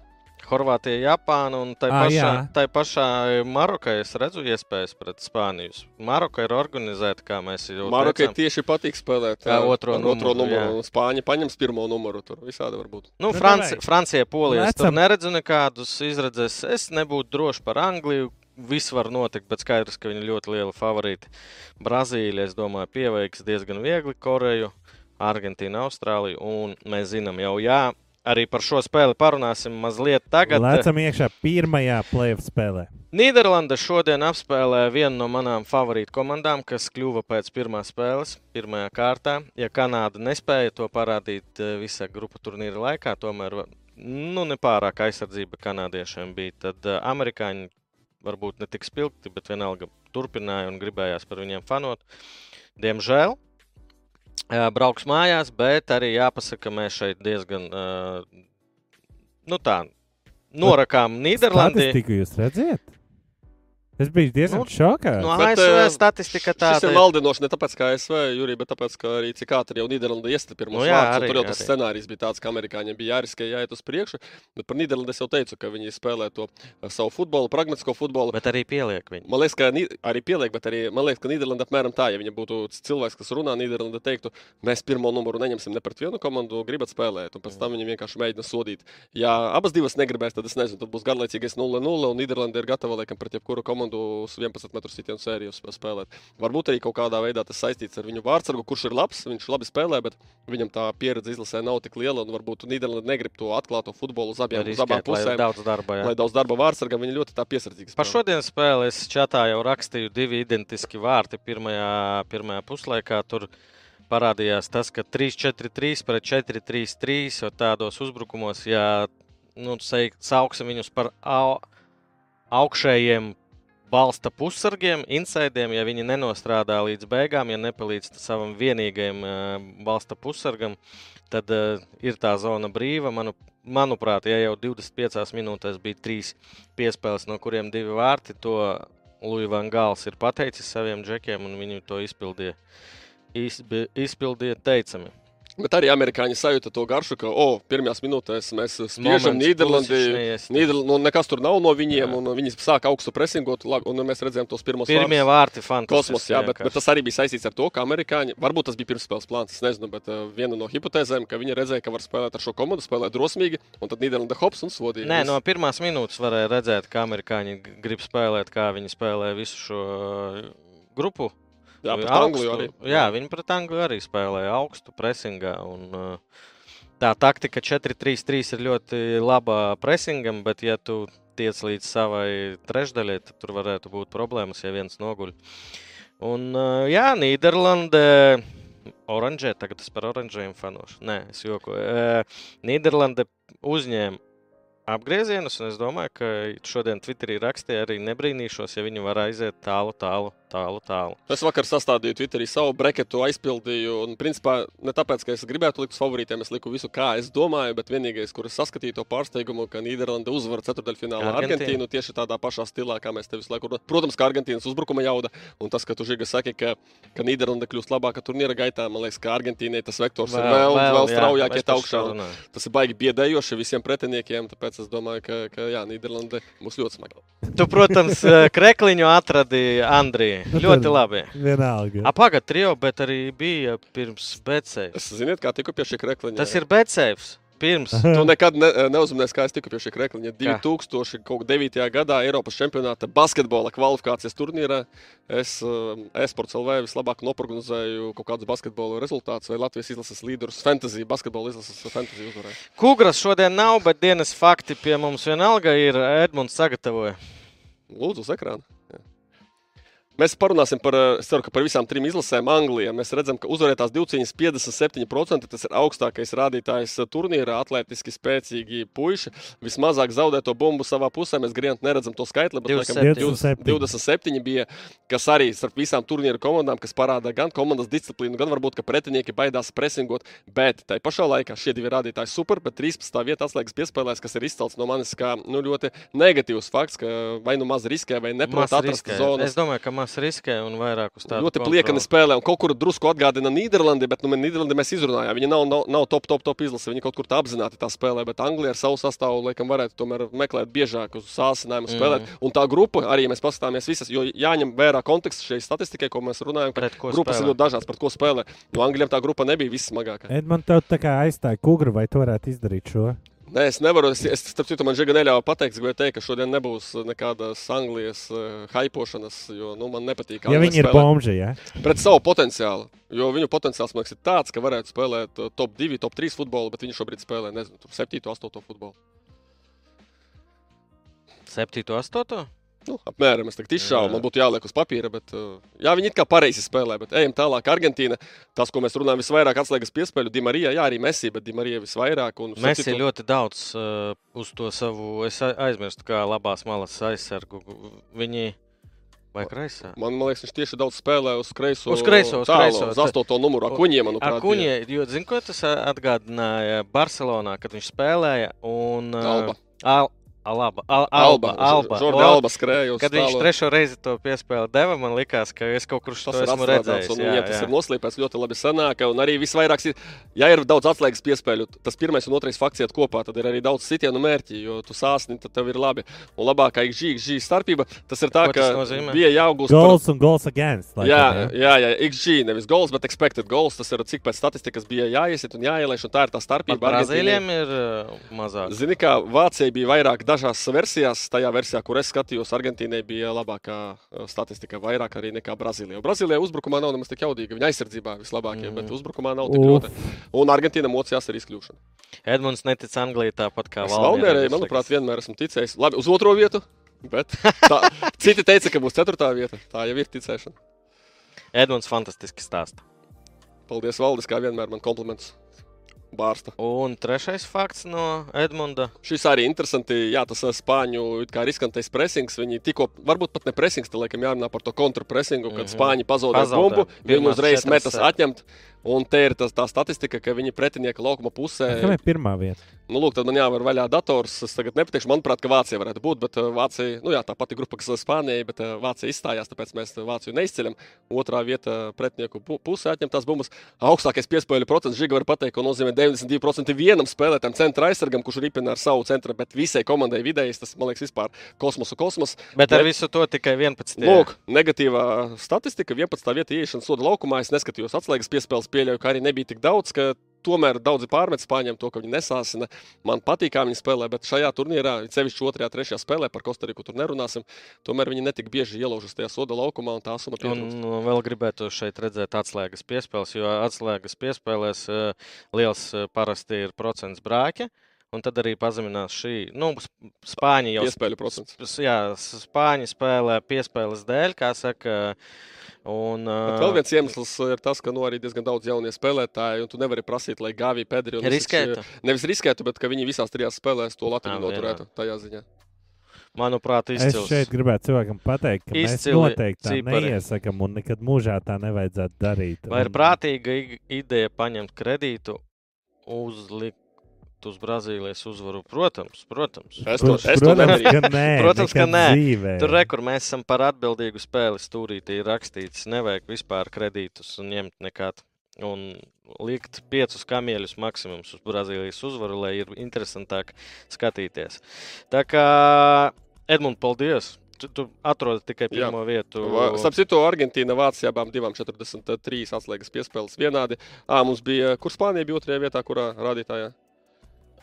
Horvātija, Japāna un tā pašā, tai pašā Marokai es redzu iespējas pret Spāniju. Maroka ir organizēta, kā mēs jau Marokai teicām. tieši patīk spēlēt Jā, ā, otro ar otro numuru, numuru. Spāņi paņems pirmo numuru. Tur visādi var būt. Nu, Nu, Franci. Francija, Polija. Es tur neredzu nekādus izredzes. Es nebūtu drošs par Angliju. Viss var notikt, bet skaidrs, ka viņi ir ļoti lieli favorīti. Brazīlija, es domāju, pieveiks diezgan viegli Koreju, Argentīnu, Austrāliju. Un mēs zinām jau, jā, arī par šo spēli parunāsim mazliet tagad. Lecam iekšā pirmajā playoff spēlē. Nīderlanda šodien apspēlē vienu no manām favorītu komandām, kas kļuva pēc pirmās spēles, pirmajā kārtā. Ja Kanāda nespēja to parādīt eh, visā grupu turnīra laikā, tomēr nu, nepārāk aizsardzība kanādiešiem bija. Tad eh, amerikāņi varbūt ne tik spilgti, bet vienalga turpināja un gribējās par viņiem fanot. Diemžēl. Brauks mājās, bet arī jāpasaka, ka mēs šeit diezgan nu tā, norakām Nīderlandē. Statistiku jūs redzat? Es biju diezgan Nu, šokā. No Bet, ASV eh, statistika Tas tāda ir ir. maldinoši ne tāpēc, ka ASV Jurija, bet tāpēc, ka arī cik ātri jau Nīderlanda iestipra pirmos Nu jā, vārdus. un arī, Tur jau tas arī. scenārijs bija tāds, ka amerikāņiem bija jāriskē, jāiet uz priekšu. Bet par Nīderlandi es jau teicu, ka viņi spēlē to eh, savu futbolu, pragmatisko futbolu. Bet arī pieliek viņu. Man liekas, ka Nī- arī pieliek, bet arī man liekas, ka Nīderlanda apmēram tā, ja viņa būtu cilvēks, kas runā Nīderlandē, teiktu, mēs pirmo numuru neņemsim ne pret vienu komandu, gribat spēlēt, un pēc tam viņi vienkārši mēģina sodīt. Ja abas divas negribēs, tad es nezinu, tad būs garlaicīgais 0-0, un Nīderlanda ir gatava laikam pret jebkuru komandu uz 11 metru sitienu sēriju sp- spēlēt. Varbūt arī kaut kādā veidā tas saistīts ar viņu vārdsargu, kurš ir labs, viņš labi spēlē, bet viņam tā pieredze izlasē nav tik liela, un varbūt Nīderlanda negrib to atklāto futbolu uz abiem, uz abām Riskēt, lai pusēm. daudz darba. Jā. Lai daudz darba vārdsargam, viņi ļoti tā piesardzīgi Par spēlē. šodienas spēli es čatā jau rakstīju divi identiski vārti pirmajā, pirmajā puslaikā. Tur parādījās tas, ka 3-4-3 pret 4-3-3 jau tādos uzbrukumos, ja nu, sauksim viņus par au, augšējiem balsta pussargiem, insaidiem, ja viņi nenostrādā līdz beigām, ja nepalīdz savam vienīgajam uh, balsta pussargam, tad uh, ir tā zona brīva. Manu, manuprāt, ja jau 25 minūtēs bija trīs piespēles, no kuriem divi vārti, to Lūija Van Gāls ir pateicis saviem džekiem, un viņi to izpildīja. Izpildīja teicami. Bet arī amerikāņi sajūta to garšu, ka, oh, pirmajās minūtēs mēs spiežam Nīderlandi. Nīderl nu, nekas tur nav no viņiem, Jā. un viņi sāk augstu presingot, un mēs redzējām tos pirmos Pirmie vārti fantastiski. Kosmos, jā, bet, bet tas arī bija saistīts ar to, ka amerikāņi, varbūt tas bija pirmspēles plāns, es nezinu, bet uh, viena no hipotēzēm, ka viņi redzēja, ka var spēlēt ar šo komandu, spēlēt drosmīgi, un tad Nīderlanda hops un sodīja. Nē, Viss. no pirmās minūtes varēja redzēt, ka amerikāņi grib spēlēt, kā viņi spēlē visu šo uh, grupu. Jā, Augstu. pret Angliju arī. Jā, viņi pret Angliju arī spēlēja augstu presingā. Un, uh, tā taktika 4-3-3 ir ļoti laba presingam, bet, ja tu tiec līdz savai trešdaļai, tad tur varētu būt problēmas, ja viens noguļ. Un, uh, jā, Nīderlande. Oranžē, tagad es par oranžiem fanošu. Nē, es jokoju. Uh, Nīderlande uzņēma apgriezienus, un es domāju, ka šodien Twitterī rakstīja arī nebrīnīšos, ja viņi var aiziet tālu, tālu, tālu. tālu. Es vakar sastādīju Twitterī savu breketu, aizpildīju. Un, principā, ne tāpēc, ka es gribētu likt uz favorītiem, es liku visu, kā es domāju, bet vienīgais, kur es saskatīju to pārsteigumu, ka Nīderlanda uzvar ceturdaļfinālā Argentīnu. Argentīnu tieši tādā pašā stilā, kā mēs te visu laiku runājam. Protams, ka Argentīnas uzbrukuma jauda, un tas, ka tu žiga saki, ka, ka Nīderlanda kļūst labāka turnīra gaitā, man liekas, ka Argentīnai tas vektors vēl, ir vēl, vēl, vēl jā, straujāk iet augšā. Tas ir baigi biedējoši visiem pretiniekiem, tāpēc es domāju, ka, ka jā, Nīderlanda būs ļoti smaga. Tu, protams, eh, krekliņu atradīji Andrija. Nu, Ļoti labi. Vienalga. Apagaid trio, bet arī bija pirms Betsēvs. Es ziniet, kā tiku pie šī krekliņa. Tas ir Betsēvs. Pirms. Tu nekad ne, neuzmanījies, kā es tiku pie šī krekliņa. Kā? 2009. gadā Eiropas čempionāta basketbola kvalifikācijas turnīrā es um, e-sports LV vislabāk noprognozēju kaut kādus basketbola rezultātus vai Latvijas izlases līderus fantasy, basketbola izlases fantasy uzvarēju. Kugras šodien nav, bet dienas fakti pie mums vienalga ir Edmunds sagatavoja. Lūdzu, uz ekrāna. Jā. Mēs parunāsim par, eh, ceru, par visām trim izlasēm Anglijā. Mēs redzam, ka uzvarētās divcīņas 57%. Tas ir augstākais rādītājs eh, turnīrā. Atletiski spēcīgi puiši. Vismazāk zaudēto bumbu savā pusē. Mēs gribam neredzam to skaitli, bet laikam 27. 27. 27 bija, kas arī starp visām turnīra komandām, kas parāda gan komandas disciplīnu, gan varbūt, ka pretinieki baidās presingot. Bet tai pašā laikā šie divi rādītāji super, bet 13. vietā atslēgas piespēlēs, kas ir izcelts no manis kā nu, ļoti negatīvs fakts, ka vai nu maz riskē, vai neprot atrast riskē. zonas. Es domāju, ka maz maz riskē un vairāk uz tādu Ļoti pliekani spēlē un kaut kur drusku atgādina Nīderlandi, bet nu, Nīderlandi mēs izrunājām. Viņi nav, nav, nav top, top, top izlase. Viņi kaut kur tā apzināti tā spēlē, bet Anglija ar savu sastāvu laikam varētu tomēr meklēt biežāk uz sāsinājumu spēlēt. Mm. Un tā grupa arī mēs paskatāmies visas, jo jāņem vērā konteksts šai statistikai, ko mēs runājam. ka Pret ko Grupas ir spēlē. ļoti dažādas, par ko spēlē. No Anglijiem tā grupa nebija vissmagākā. Edmunds, tev tā kā aizstāja kugru, vai tu varētu izdarīt šo? Nē, es nevaru. Es, es starp citu, man žēga neļāva pateikt, gribēju teikt, ka šodien nebūs nekādas Anglijas uh, hypošanas, jo nu, man nepatīk. Ja viņi ir bomži, ja? Pret savu potenciālu. Jo viņu potenciāls, man liekas, ir tāds, ka varētu spēlēt uh, top 2, top 3 futbolu, bet viņi šobrīd spēlē, nezinu, tur 7, 8 futbolu. 7, 8. Nu, apmēram es tagad izšāvu, man būtu jāliek uz papīra, bet uh, jā, viņi it kā pareizi spēlē. Bet ejam tālāk. Argentīna, tas, ko mēs runājam, visvairāk atslēgas piespēļu, Dimarija, jā, arī Messi, bet Dimarija visvairāk. Un, Mēs citu, ļoti daudz uh, uz to savu. Es aizmirstu, kā labās malas aizsargu. Viņi vai kreisā? Man, man liekas, viņš tieši daudz spēlē uz kreiso. Uz kreiso, uz tālo, kreiso. Uz 8. numuru. Akuņiem, manuprāt. Akuņie, jo zinu, ko tas atgādināja Barcelonā, kad viņš spēlēja. Un, Alba. Al, Alba, Al, Alba. Alba, Alba. Alba skrēja Kad viņš trešo reizi to piespēli deva, man likās, ka es kaut kur ir esmu redzējis. un jā, viņiem tas jā. ir noslēpts ļoti labi. Sanāk, un arī visvairāk, ir, ja ir daudz atslēgas piespēļu, tas pirmais un otrais fakts iet kopā, tad ir arī daudz sitienu mērķi, jo tu sāsni, tad tev ir labi. Un labākā XG starpība, tas ir tā, Ko ka nozīmē? bija jāgūst. par- Goals un goals against. Laikam, Jā, jā, jā, XG nevis goals, bet expected goals. Tas ir cik pēc statistikas bija jāiesit un jāielaiž, un tā ir tā starpība. Brazīliem ir ā, mazāk. Zini, kā Vācijai bija vairāk dažās versijās. Tajā versijā, kur es skatījos, Argentīnai bija labākā statistika, vairāk arī nekā Brazīlijā. Brazīlijā uzbrukumā nav nemaz tik jaudīga. Viņa aizsardzībā vislabākie, mm. bet uzbrukumā nav tik ļoti. Un Argentīna mocījās ar izkļūšanu. Edmunds netic Anglijai tāpat kā man manuprāt, vienmēr esmu ticējis. Labi, uz otro vietu. Bet tā, citi teica, ka būs ceturtā vieta. Tā jau ir ticēšana. Edmunds fantastiski stāsta. Paldies, Valdis, kā vienmēr man kompliments. Bārsta. Un trešais fakts no Edmunda. Šis arī interesanti. Jā, tas ir spāņu riskantais pressings. Viņi tikko, varbūt pat ne pressings, tad laikam jārunā par to kontrpressingu, kad Mhm. spāņi pazaudē bumbu. Viņi uzreiz metas eh. atņemt. Un te ir tas, tā statistika, ka viņi pretinieka laukuma pusē. Kam ir pirmā vieta? Nu, lūk, tad man jāvar vaļā dators. Es tagad nepateikšu, manuprāt, ka Vācija varētu būt. Bet uh, Vācija, nu jā, tā pati grupa, kas ir Spānijai, bet uh, Vācija izstājās, tāpēc mēs Vāciju neizceļam. Otrā vieta pretinieku pu- pusē atņemtās bumbas. Augstākais piespēļu procents, Žiga var pateikt, ko nozīmē 92% vienam spēlētājam, centra aizsargam, kurš ripina ar savu centru, bet visai komandai vidējais tas, man liekas, vispār kosmosu kosmos. Bet ar Bet- visu to tikai 11. Lūk, negatīvā statistika, 11. vieta ieiešanas soda laukumā. Es neskatījos atslēgas piespēles, pieļauju, ka arī nebija tik daudz, ka tomēr daudzi pārmet spāņiem to, ka viņi nesāsina. Man patīk, kā viņi spēlē, bet šajā turnīrā, sevišķi 2. un 3. spēlē par Kostariku, tur nerunāsim. Tomēr viņi netik bieži ielaužas tajā soda laukumā un tā summa Un pietrūkst. nu, vēl gribētu šeit redzēt atslēgas piespēles, jo atslēgas piespēlēs eh, liels eh, parasti ir procents brāķa. Un tad arī pazeminās šī. Nu, Sp- Spāņi jau Piespēļu procents. s- Jā, s- Spāņi spēlē piespēles dēļ, kā saka. Un, Bet eh, vēl viens iemesls ir tas, ka nu, arī diezgan daudz jaunie spēlētāji, un tu nevari prasīt, lai Gāvija Pedri un Riskētu. Nevis riskētu, bet ka viņi visās trijās spēlēs to Latviju noturētu tajā ziņā. Manuprāt, Es izcils. šeit gribētu cilvēkam pateikt, ka mēs Izcili noteikti tā cipari. neiesakām un nekad mūžā tā nevajadzētu darīt. Vai ir prātīga ideja paņemt kredītu, uzlikt uz Brazīlijas uzvaru? Protams, protams. Es to, Protams, es to protams, nedarīju. ka nē. Protams, ka nē. Dzīvē. Tur, re, kur mēs esam par atbildīgu spēli, stūrītī ir rakstīts, nevajag vispār kredītus un ņemt nekādu. Un likt piecus kamieļus maksimums uz Brazīlijas uzvaru, lai ir interesantāk skatīties. Tā kā Edmunds, paldies! Tu, tu atrodi tikai Jā. pirmo vietu. Va- Starp citu, Argentīna, Vācija abām divām 43 atslēgas piespēles vienādi. Ā, mums bija, kur Spānija bija otrajā vietā, kurā rādītājā?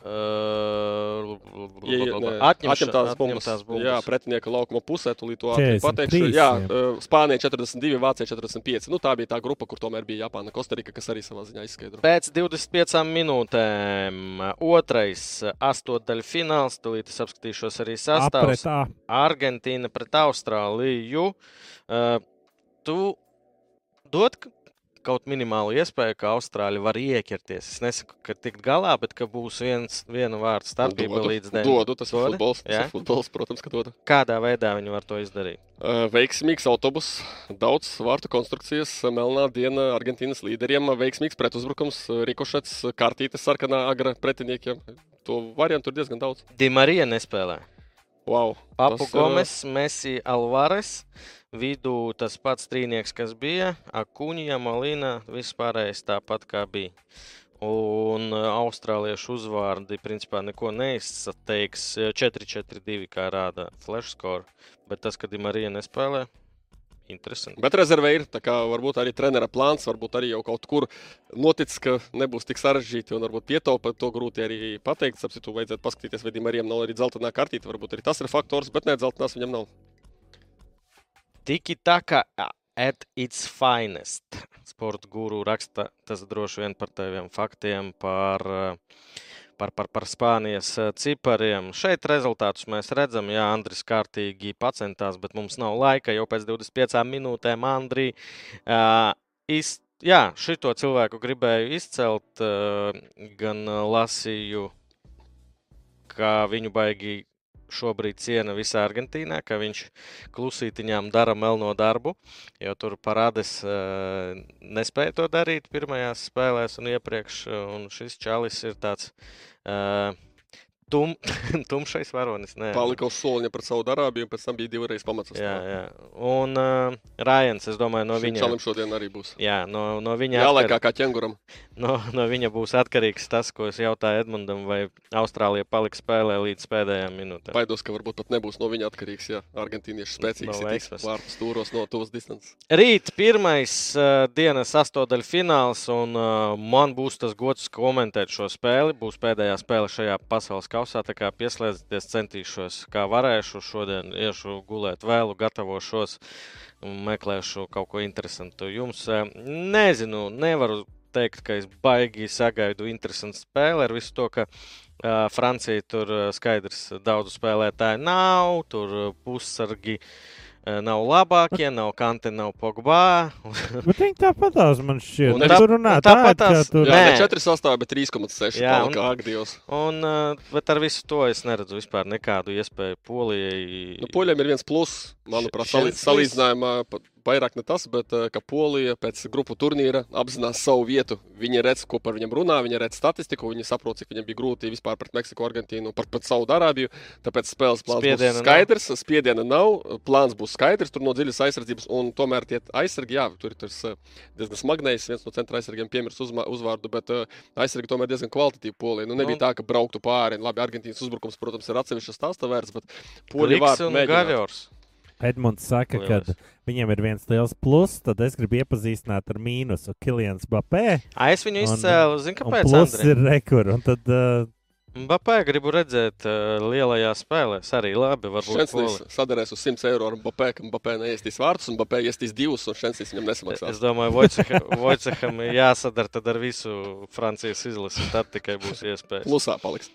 Ja, ja, atņemša- atņemtās bumbas. atņemtās bumbas. Jā, pretinieka laukuma pusē, tūlīt to ātri 43, pateikšu. Jā, jā. Spānija 42, Vācija 45. Nu, tā bija tā grupa, kur tomēr bija Japāna, Kostarika, kas arī savā ziņā izskaidro. Pēc 25 minūtēm otrais astotdaļfināls. Tūlīt es apskatīšos arī sastāvus. Apretā. Argentīna pret Austrāliju. Uh, tu dod kaut minimālu iespēju, ka Austrāļi var ieķerties. Es nesaku, ka tikt galā, bet ka būs viens, viena vārda starpība Dodu, līdz deviņiem. dodu, tas ir Dodi? futbols. Tas ir futbols, protams, ka dodu. Kādā veidā viņi var to izdarīt? Uh, Veiksmīgs autobus, daudz vārtu konstrukcijas, melnā diena Argentīnas līderiem, veiksmīgs pretuzbrukums, rikošets, kārtītes sarkanā agra pretiniekiem. To variantu ir diezgan daudz. Dimarija nespēlē. Wow, Papu tas ir, Gomes, Messi, Alvarez Vidū tas pats trīnieks, kas bija. Akuņa, Malina, viss pārējais tāpat kā bija. Un uh, austrāliešu uzvārdi principā neko neizteiks. 4-4-2, kā rāda Flash score. Bet tas, kad Marija nespēlē, interesanti. Bet rezervē ir. Varbūt arī trenera plāns, varbūt arī jau kaut kur noticis, ka nebūs tik sarežģīti un varbūt pietaupa. To grūti arī pateikt. Sapsitu, vajadzētu paskatīties, vai Marijam nav arī dzeltenā kartīte. Varbūt arī tas ir faktors, bet ne dzeltenās viņam nav. Tiki taka at its finest. Sporta guru raksta tas droši vien par teviem faktiem, par, par, par, par Spānijas cipariem. Šeit rezultātus mēs redzam, jā, Andris kārtīgi pacentās, bet mums nav laika jau pēc 25 minūtēm. Andri, uh, iz, jā, šito cilvēku gribēju izcelt, uh, gan lasīju, ka viņu baigi šobrīd ciena visā Argentīnā, ka viņš klusītiņām dara melno darbu, jo tur parādās uh, nespēja to darīt pirmajās spēlēs un iepriekš, un šis čalis ir tāds uh, tum, tumšais varonis. Nē. Palika uz soliņa pret savu darābiju, un pēc tam bija divreiz pamats. Jā, jā. Un uh, Rājans, es domāju, no viņa. Čalim šodien arī būs. Jā, no, no viņa. Jā, laikā kā ķenguram. No, no viņa būs atkarīgs tas, ko es jautāju Edmundam, vai Austrālija paliks spēlē līdz pēdējām minūtēm. Baidos, ka varbūt pat nebūs no viņa atkarīgs, ja argentīnieši spēcīgs No ir vārtus stūros no tuvas distances. Rīt pirmais uh, dienas astodaļu fināls, un uh, man būs tas gods komentēt šo spēli. Būs pēdējā spēle šajā pasaules kausā, kā pieslēdzieties, centīšos, kā varēšu. Šodien iešu gulēt vēlu, gatavošos meklēšu kaut ko interesantu. Jums nezinu, nevaru teikt, ka es baigi sagaidu interesantu spēli ar visu to, ka uh, Francija tur skaidrs daudz spēlētāju nav, tur pussargi. uh, Nav labākie, nav kante, nav pogba. Bet viņi tāpatās man šķiet. Un tā- tur runā un tā, tāpatās- ka tur Jā, Nē. ne 4 sastāvā, bet 3,6 Jā, un- Agdijos. Un, bet ar visu to es neredzu vispār nekādu iespēju Polijai. Nu, Poļiem ir viens plus, manuprāt, salīdzinājumā. pa- Vairāk ne tas, bet eh, ka Polija pēc grupu turnīra apzinās savu vietu. Viņi redz, ko par viņiem runā, viņi redz statistiku, viņi saprot, cik viņiem bija grūti vispār pret Meksiku, Argentīnu, par pret savu Arābiju. Tāpēc spēles plāns Spiediena būs skaidrs, nav. spiediena nav, plāns būs skaidrs, tur no dziļas aizsardzības, un tomēr tie aizsargi, jā, tur ir eh, diezgan smagnējs, viens no centra aizsargiem piemirs uzma- uzvārdu, bet eh, aizsargi tomēr diezgan kvalitatīvi Polija. Nu, nebija Nu. tā, ka brauktu pāri. Labi, Argentīnas uzbrukums, protams, ir atsevišķs stāsta vērts, bet Polija Kriks Edmunds saka, ka viņam ir viens liels pluss, tad es gribu iepazīstināt ar mīnusu Kilians Bapē. A, es viņu izcēlu, zinu, kāpēc. pluss ir rekur. Un tad uh, Mbappé gribu redzēt uh, lielajā spēlē. Arī labi, Poli. sadarēs uz 100 eiro ar Mbappé, ka Mbappé neiestīs vārtus, un Mbappé iestīs divus, un Šensnīs viņam nesamaksās. Es domāju, Vojceha- Vojceham ir jāsadara tad ar visu Francijas izlasi. Tad tikai būs iespēja. Plusā paliks.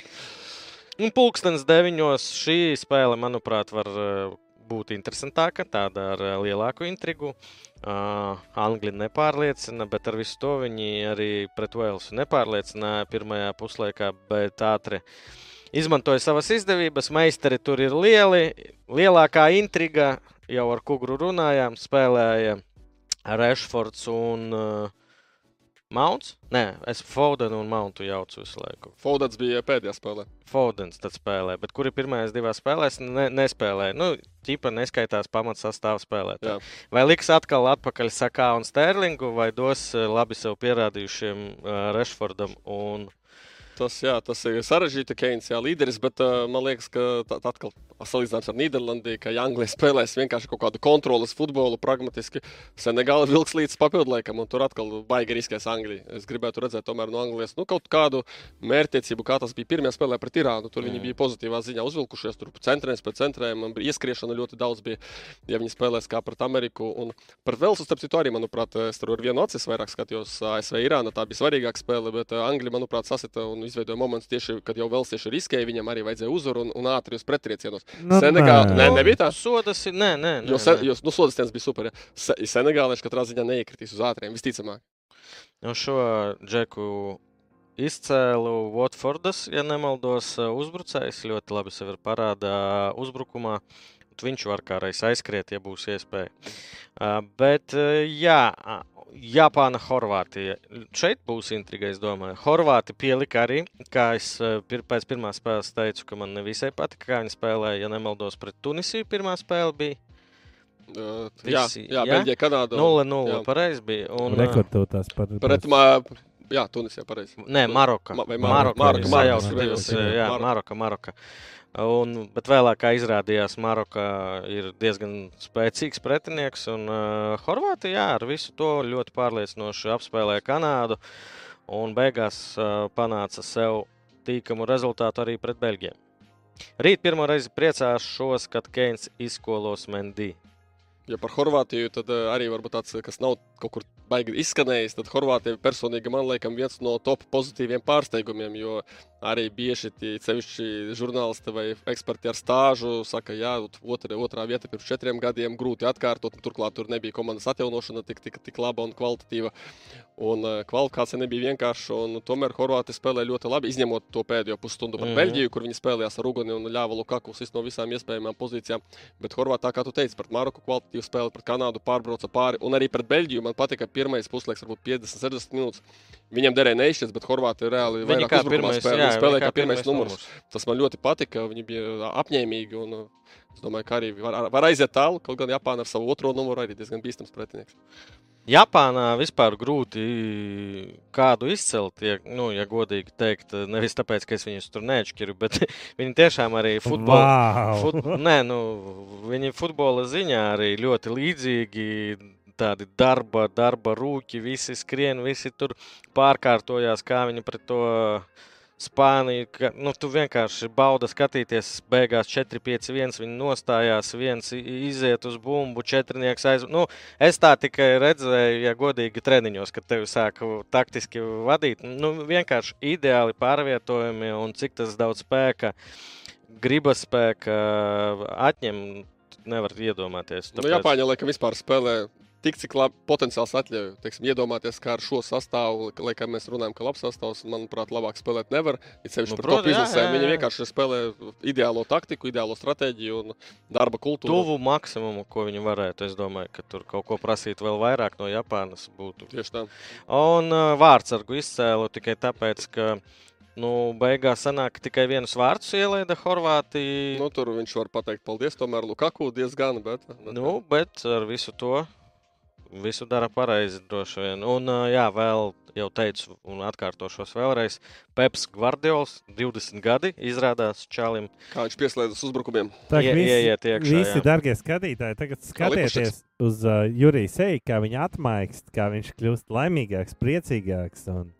Un pulkstenis deviņos šī spēle, manuprāt, var uh, būt interesantāka, tāda ar uh, lielāku intrigu. Uh, Angļi nepārliecina, bet ar visu to viņi arī pret Walesu nepārliecināja pirmajā puslaikā, bet ātri izmantoja savas izdevības. Meistari tur ir lieli, lielākā intriga, jau ar kugru runājām, spēlēja Rešfords un uh, Mounts. Nē, es Fodenu un Mountu jaucu visu laiku. Fodens bija pēdējā spēlē. Fodens tad spēlē, bet kuri pirmajās divās spēlēs ne, nespēlēja? Nu, ķipa neskaitās pamatsastāvā spēlēt. Jā. Vai liks atkal atpakaļ Sakā un Sterlingu, vai dos eh, labi sev pierādījušiem uh, Rešfordam un Tas, jā, tas ir sarežģīti. Keins ir līderis, bet uh, man liekas, ka tā, tā atkal salīdzinājums ar Nīderlandi, ka ja Anglija spēlēs vienkārši kaut kādu kontrolas futbolu, pragmatiski Senegāla vilks līdz papildlaikam, un tur atkal baigi riskēs Anglija. Es gribētu redzēt tomēr no Anglijas nu, kaut kādu mērķtiecību, kā tas bija pirmajā spēlē pret Irānu. Tur viņi Mm. bija pozitīvā ziņā uzvilkušies, tur centrēs pēc centrēm, un ieskriešana ļoti daudz bija, ja viņi spēlēs kā pret Ameriku. Un par Velsu, starp citu, arī, manuprāt, es tur ar vienu acis vairāk skatījos ASV Irāna, tā bija svarīgāka spēle, bet uh, Anglija, manuprāt, sasita un izveidoja momentus tieši, kad jau Velsieši riskēja, viņam arī vajadzēja uzvaru un, un ātri uz pretriecienos. Nu, Senegāla, nē. nē, nebija tā. sodas ir. Nē, nē, nē, Jo, se, nē. jo nu, sodas dienas bija super. Ja. Se, Senegālieši katrā ziņā neiekritīs uz ātriem, visticamāk. Nu, šo džeku izcēlu Watfordas, ja nemaldos, uzbrucējs. Ļoti labi sev ir parādā uzbrukumā. Viņš var kā reiz aizskriet, ja būs iespēja. Uh, bet, uh, jā, Japāna, Horvātija. Šeit būs intriga, es domāju. Horvāti pielika arī, kā es pir pēc pirmās spēles teicu, ka man nevisai patika, kā viņi spēlēja. Ja nemaldos, pret Tunisiju pirmā spēle bija. Uh, jā, Visi, jā, jā? Beļģija, Kanāda. 0-0. jā. Pareizi bija. Un, Rekordotās par Pret mā, jā, Tunisijā pareizi. Nē, Maroka. Ma- Maroka. Maroka, Maroka. Divas, jā, Maroka. Maroka. Un, bet vēlāk, izrādījās, Maroka ir diezgan spēcīgs pretinieks. Un uh, Horvātija jā, ar visu to ļoti pārliecinoši apspēlēja Kanādu. Un beigās uh, panāca sev tīkamu rezultātu arī pret Beļģiem. Rīt pirmo reizi priecāšos, kad Keins izkolos Mendī. Ja par Horvātiju, tad uh, arī varbūt tāds, kas nav kaut kur baigi izskanējis, tad Horvātija personīgi man liekas viens no top pozitīviem pārsteigumiem, jo arī bieži tie sevišķi žurnālisti vai eksperti ar stāžu saka, jā, otrā, otrā vieta pirms četriem gadiem grūti atkārtot, turklāt tur nebija komandas atjaunošana tik, tik, tik laba un kvalitatīva, un kvalifikācija nebija vienkārša, un tomēr Horvātija spēlē ļoti labi, izņemot to pēdējo pusstundu Mhm. mm -hmm. Beļģiju, kur viņi spēlējās ar uguni un ļāva Lukakus no visām iespējamām pozīcijām, bet Horvātija, kā tu teici, pret Maroku kvalitatīvu spēli, pret Kanādu pārbrauca pāri, un arī pret Beļģiju man patika pirmais puslaiks, varbūt 50, 60 minūtes. Viņam derēja neizšķirts, bet Horvātija reāli vairāk uzbrukumā pirmais, spēlē, jā, jā, spēlē viņi kā pirmais numurs. Tas man ļoti patika. Viņi bija apņēmīgi. Un, uh, es domāju, ka arī var, var aiziet tālu. Kaut gan Japāna ar savu otro numuru arī diezgan bīstams pretinieks. Japānā vispār grūti kādu izcelt, ja, nu, ja godīgi teikt, nevis tāpēc, ka es viņus tur nečkiru, bet viņi tiešām arī futbolā. Wow. Fut, nē, nu, viņi futbola ziņā arī ļoti līdzīgi. Tādi darba, darba rūki, visi skrien, visi tur pārkārtojās, kā viņi pret to Spāniju. Ka, nu, tu vienkārši bauda skatīties, beigās 4-5, 1. Viņi nostājās, viens iziet uz bumbu, četrnieks aiz. Nu, es tā tikai redzēju, ja godīgi treniņos, kad tevi sāku taktiski vadīt. Nu, vienkārši ideāli pārvietojumi un cik tas daudz spēka, gribas spēka atņem. Nevar iedomāties. Nu, Japāņi laikam vispār spēlē tik, cik labi potenciāls atļauj. Teiksim, iedomāties, kā ar šo sastāvu, lai kā mēs runājam, ka labs sastāvs, manuprāt, labāk spēlēt nevar. Ir sevišķi Nu, par proti, to izlasēm. Viņi vienkārši spēlē ideālo taktiku, ideālo stratēģiju un darba kultūru. tuvu maksimumu, ko viņi varētu. Es domāju, ka tur kaut ko prasīt vēl vairāk no Japānas būtu. Tieši tā. Un uh, vārdsargu izcēlu tikai tāpēc, ka nu, beigās sanāk, ka tikai vienus vārdus ielaida Horvātija. Nu, tur viņš var pateikt paldies, tomēr Lukaku diezgan, bet, bet Nu, bet ar visu to visu dara pareizi. droši vien. Un, jā, vēl jau teicu, un atkārtošos vēlreiz. Peps Gvardiols, 20 gadi, izrādās Čalim. kā viņš pieslēdzas uzbrukumiem. Tā kā visi, ieiet iekšā, visi jā. darbie skatītāji, tagad skatieties uz uh, Juriju Seju, kā viņa atmaikst, kā viņš kļūst laimīgāks, priecīgāks un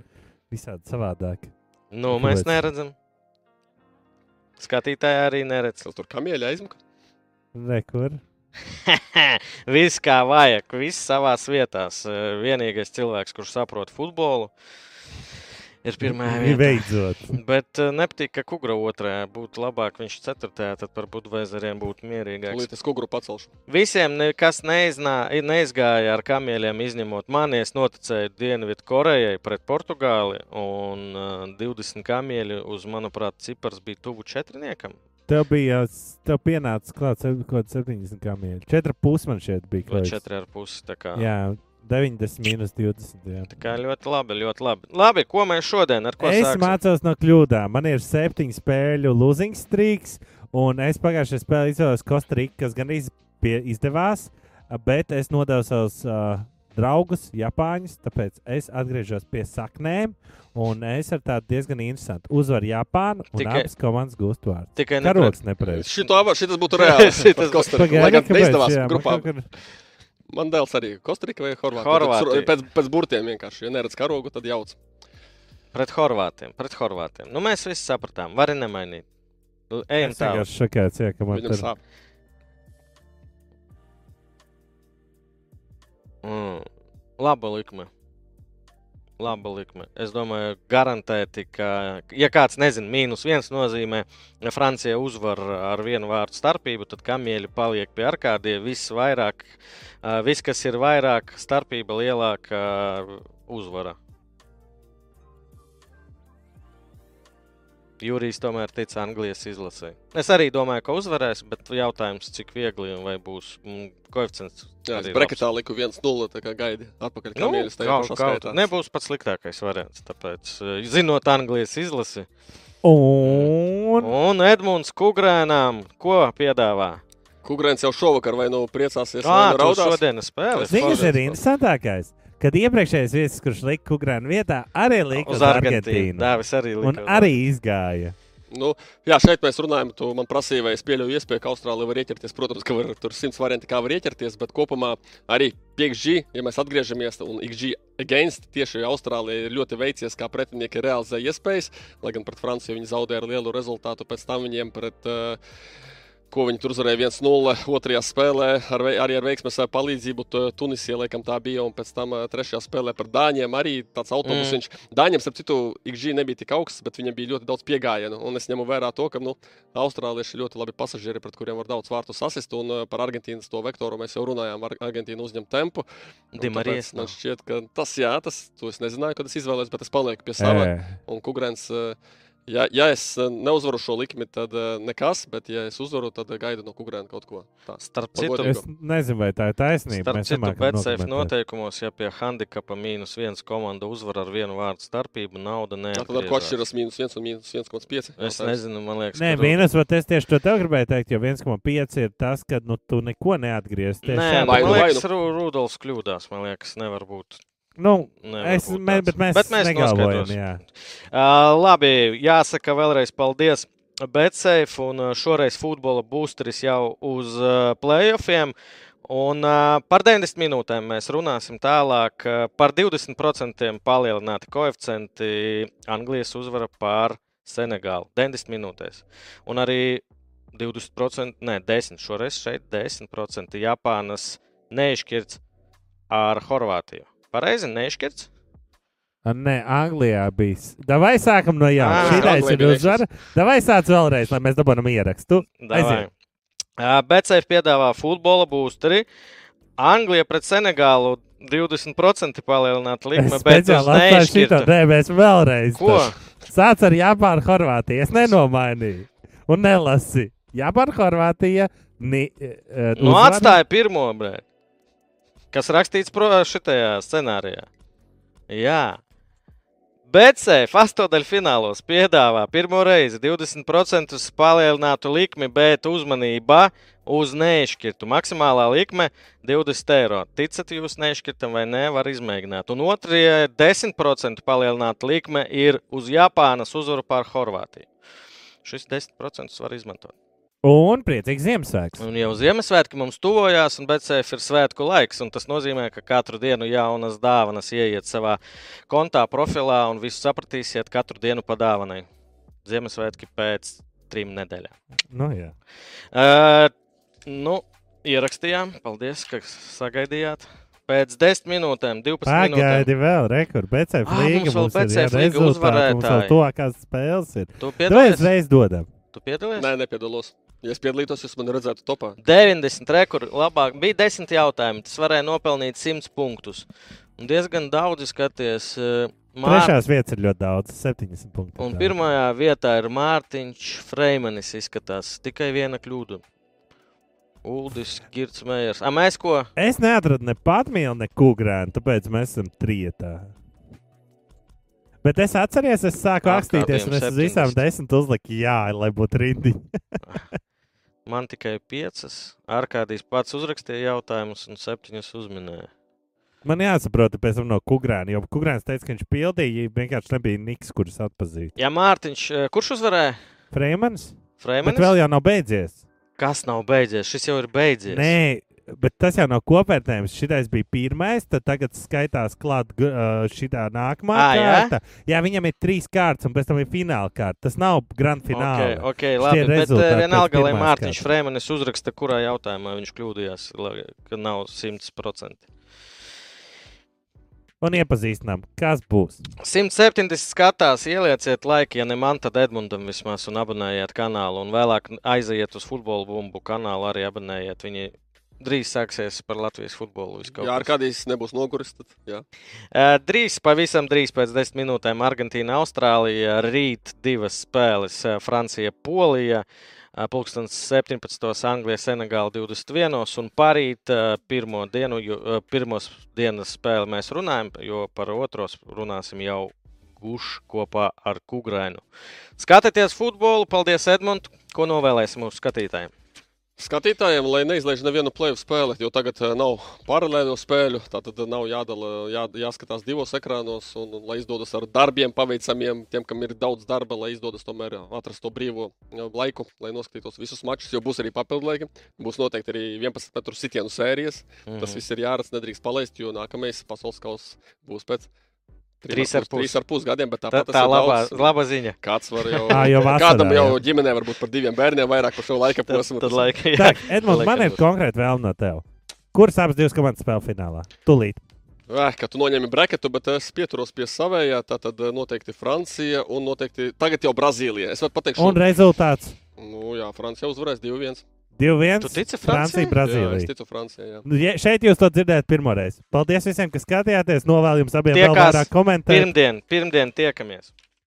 visādi savādāk. Nu, mēs neredzam. Skatītāji arī neredz. Tur kamieļa aizmuka? Rekur. viss kā vajag, viss savā vietā. Vienīgais cilvēks, kurš saprot futbolu, ir pirmā vietā. Beidzot. Bet eh, nepatīk, ka Kugra otrajā būtu labāk, viņš ceturtajā, tad par Budveizeriem būtu mierīgāks. Līdz es kuguru pacelšu. Visiem nekas neiznā, neizgāja ar kamieļiem, izņemot mani. Es noticēju Dienvidu Korejai pret Portugāli, un uh, 20 kamieļi uz, manuprāt, cipars bija tuvu četrniekam. Tev bija, tev pienāca klāt kaut kāds 70 kamieļi. 4,5 man šeit bija. Vai klājs. 4,5. Tā kā, Jā, 90 minus 20. Jā. tā kā ļoti labi, ļoti labi. Labi, ko mēs šodien ar ko Es sāksim? mācos no kļūdām. Man ir septiņu spēļu losing streaks, un es pagājušajā spēlē izvēlējos Kostariku, kas gan iz, pie, izdevās, bet es nodevu savus uh, draugus, Japāņus, tāpēc es atgriežos pie saknēm, un es ar tādu diezgan interesantu uzvaru Japānu, un Tikai- abas komandas gūst vārdu. Tikai Karoks nepareizi. Šito ava- šitas būtu reāli. Šitas- Kostarika. Lai gan neizdevās grupā. Kur... Man dēls arī Kostarika vai Horvātija. Horvātija. Pēc, pēc burtiem vienkārši. Ja neredz karogu, tad jauc. Pret Horvātiem. Pret Horvātiem. Nu, mēs visi sapratām, vari nemainīt. Ejam tālāk. vienkārši šokēts, jā, ka man tur sāp. Mm. Laba likme. Laba likme. Es domāju, garantēti, ka, ja kāds nezina, mīnus viens nozīmē, ja Francija uzvar ar vienu vārdu starpību, tad kamieļi paliek pie arkādiem. Viss vairāk, viss, kas ir vairāk, starpība lielāka, uzvara. Jurijs tomēr tica Anglijas izlasē. Es arī domāju, ka uzvarēs, bet jautājums, cik viegli un vai būs mm, koeficients. Jā, es breketā liku 1-0, tā kā gaidi atpakaļ Nu, kamieļus. tajā kaut, pašā kaut, nebūs pats sliktākais variants. Tāpēc, eh, zinot Anglijas izlasi, Un un Edmunds Kugrēnām, ko piedāvā? Kukurēns jau šovakar vai nu priecāsies, Kā vai nu raudās. šodienas spēles? Es- Zini, kas ir interesantākais? Kad iepriekšējais viesis, kurš lika Kukurēnu vietā, arī lika Uz Argentīnu. Dāvis arī lika. Un arī izgāja. Nu, jā, šeit mēs runājam, tu man prasīji, vai es pieļauju iespēju, ka Austrālija var ieķerties. Protams, ka var, tur ir simts varianti, kā var ieķerties, bet kopumā arī PXG, ja mēs atgriežamies un XG against, tieši Austrālijai ir ļoti veicies, kā pretinieki realizē iespējas, lai gan pret Franciju viņi zaudēja ar lielu rezultātu, pēc tam viņiem pret. Uh, Ko viņi tur uzvarēja 1-0. Otrajā spēlē ar, arī ar veiksmes palīdzību tu- Tunisijai, laikam tā bija. Un pēc tam trešajā spēlē par Dāņiem arī tāds autobus. Mm. Dāņiem, starp citu, XG nebija tik augsts, bet viņam bija ļoti daudz piegājienu. Un es ņemu vērā to, ka nu, austrālieši ļoti labi pasažieri, pret kuriem var daudz vārtu sasist. Un par Argentīnas to vektoru mēs jau runājām. Ar Argentīnu uzņem tempu. Tāpēc Man šķiet, ka tas, jā, tas, to es nezināju, kad es izvēlējos, bet es palieku pie sava. Ē. Un Kukurēns, eh, ja, ja es eh, neuzvaru šo likmi, tad eh, nekas, bet ja es uzvaru, tad eh, gaidu no Kukurēna kaut ko tādu. Starp citu. Es nezinu, vai tā ir taisnība. Starp Mēs citu, nokomentēt. noteikumos, ja pie handikapa mīnus viens komanda uzvar ar vienu vārdu starpību, nauda Tā tad ar ko atšķiras mīnus 1 un mīnus 1,5? Es nezinu, man liekas, Nē, vienas, bet es tieši to tev gribēju teikt, jo 1,5 ir tas, ka nu, tu neko neatgriezīsi. Tieši Nē, man nu, liekas, Ru- Rudolfs kļūdās. Man liekas, nevar būt. Nu, es, mē, bet mēs, Bet mēs negalvojam, jā. Uh, labi, jāsaka vēlreiz paldies BetSafe un uh, šoreiz futbola boosteris jau uz uh, playoffiem. Un uh, par 90 minūtēm mēs runāsim tālāk. Par 20% palielināti koeficienti Anglijas uzvara pār Senegālu 90 minūtēs. Un arī 20%, ne 10, šoreiz šeit 10% Japānas neizšķirts ar Horvātiju. Pareizi, neizšķirts? A, Nē, Anglijā bija. Davai sākam no jauna. Ā, Šī Anglija ir uzvara. Davai sāc vēlreiz, lai mēs dabūjam ierakstu. Aiziet. BCF piedāvā futbola boosteri. Anglija pret Senegālu 20% palielināta likme, Es bet šito. neizšķirtu. Nē, mēs vēlreiz. Ko? Sāc ar Japānu, Horvātiju. Es nenomainīju. Un nelasi. Japāna, Horvātija. Ni, uh, Nu, atstāja pirmo, brē. Kas rakstīts šajā scenārijā. Jā. BCF astotdaļfinālos piedāvā pirmo reizi 20% palielinātu likmi, bet uzmanība uz neizšķirtu. Maksimālā likme 20 eiro. Ticat jūs neizšķirtam vai nē, var izmēģināt. Un otrie 10% palielināta likme ir uz Japānas uzvaru pār Horvātiju. Šis 10% var izmantot. Un priecīgs Ziemassvētks. Un jau Ziemassvētki mums tuvojās, un BCF ir svētku laiks. un Tas nozīmē, ka katru dienu jaunas dāvanas ieiet savā kontā, profilā, un visu sapratīsiet katru dienu pa dāvanai. Ziemassvētki pēc trim nedēļām. Nu, jā. Uh, nu, ierakstījām. Paldies, ka sagaidījāt. Pēc 10 minūtēm, 12 minūtēm. Pagaidi vēl, rekur, BCF Ā, līga. mums vēl mums ir, jā, BCF līga rezultāti, mums vēl kādas spēles ir. Tu piedalies? Tu piedalies? Nē, nepiedalos. Ja es piedalītos, jūs mani redzētu topā. 90 rekordi labāk. Bija 10 jautājumi. Tas varēja nopelnīt 100 punktus. Un diezgan daudz skaties. uh, Mār- Trešās vietas ir ļoti daudz, 70 punkti. Un pirmajā vietā ir Mārtiņš Freimanis. Izskatās tikai viena kļūda. Uldis Girts Mējers. A, mēs ko? Es neatradu ne patmīlu, ne kukurēnu, tāpēc mēs esam trietā. Bet es atceros, es sāku rakstīties, un es uz 70. visām desmit uzliku, jā, lai būtu rindiņa. Man tikai piecas. Arkādijs pats uzrakstīja jautājumus un septiņus uzminēja. Man jāsaprot, pēc tam no kukurēna, jo kukurēns teica, ka viņš pildīja, vienkārši nebija niks, kurus atpazīt. Jā, Mārtiņš, eh, kurš uzvarēja? Freemans? Bet Freimanis? vēl jau nav beidzies. Kas nav beidzies? Šis jau ir beidzies. Nē, bet tas jau nav kopvērtējums. Šitais bija pirmais, tad tagad skaitās klāt šī nākamā Ā, jā? kārta. Jā, viņam ir trīs kārtas, un pēc tam ir fināla kārta. Tas nav grand fināls. Okay, okay, labi, bet rezultāti eh, pēc vienalga, lai Mārtiņš. Freimanis uzraksta, kurā jautājumā viņš kļūdījās, lai- ka nav 100%. Un iepazīstinām, kas būs. 170 skatās, ielieciet laiku, ja ne man, tad Edmundam vismaz, un abonējiet kanālu. Un vēlāk aiziet uz futbola bumbu kanālu, arī abonējiet. Viņi drīz sāksies par Latvijas futbolu. Jā, ar kādīs nebūs noguris, tad jā. Drīz, pavisam drīz pēc desmit minūtēm Argentīna, Austrālija, rīt divas spēles - Francija, Polija. ā, Pulkstenis 17. Anglija, Senegāla 21. un parīt pirmo dienu, jo, pirmos dienas spēli mēs runājam, jo par otros runāsim jau guši kopā ar Kugrainu. Skatieties futbolu, paldies Edmund, ko novēlēsim mūsu skatītājiem. Skatītājiem, lai neizlaiž nevienu plēvu spēli, jo tagad uh, nav paralēlo spēļu, tātad nav jādala, jā, jāskatās divos ekrānos, un, un lai izdodas ar darbiem paveicamiem, tiem, kam ir daudz darba, lai izdodas tomēr atrast to brīvo uh, laiku, lai noskatītos visus mačus, jo būs arī papildlaiki. Būs noteikti arī 11 metru sitienu sērijas. Mm -hmm. Tas viss ir jāredz, nedrīkst palaist, jo nākamais pasaules kausa būs pēc. Trīs ar pus. Trīs ar pus gadiem, bet Tā, tāpat tā labā, laba ziņa. Kāds var jau. Ā, jau vasarā, kādam jau jā. ģimenē var būt par diviem bērniem vairāk par šo laika Tad, posmu. tad tas- laika, jā. Tā, Edmunds, man ir konkrēti vēl no tev. Kuras abas divas komandas spēlē finālā? Tūlīt. Eh, ka tu noņemi breketu, bet es pieturos pie savējā. Tā tad eh, noteikti Francija un noteikti tagad jau Brazīlija. Es varu pateikt, Un rezultāts nu, jā, Francija uzvarēs 2-1. 2-1. Tu tici Francija, Francijai? Jā, es Brazīlija. ticu Francijai. Jā. Nu, ja, šeit jūs to dzirdējat pirmoreiz. Paldies visiem, kas skatījāties. Novēlu jums abiem vēl Tiekās vairāk komentēt. Pirmdien, pirmdien tiekamies.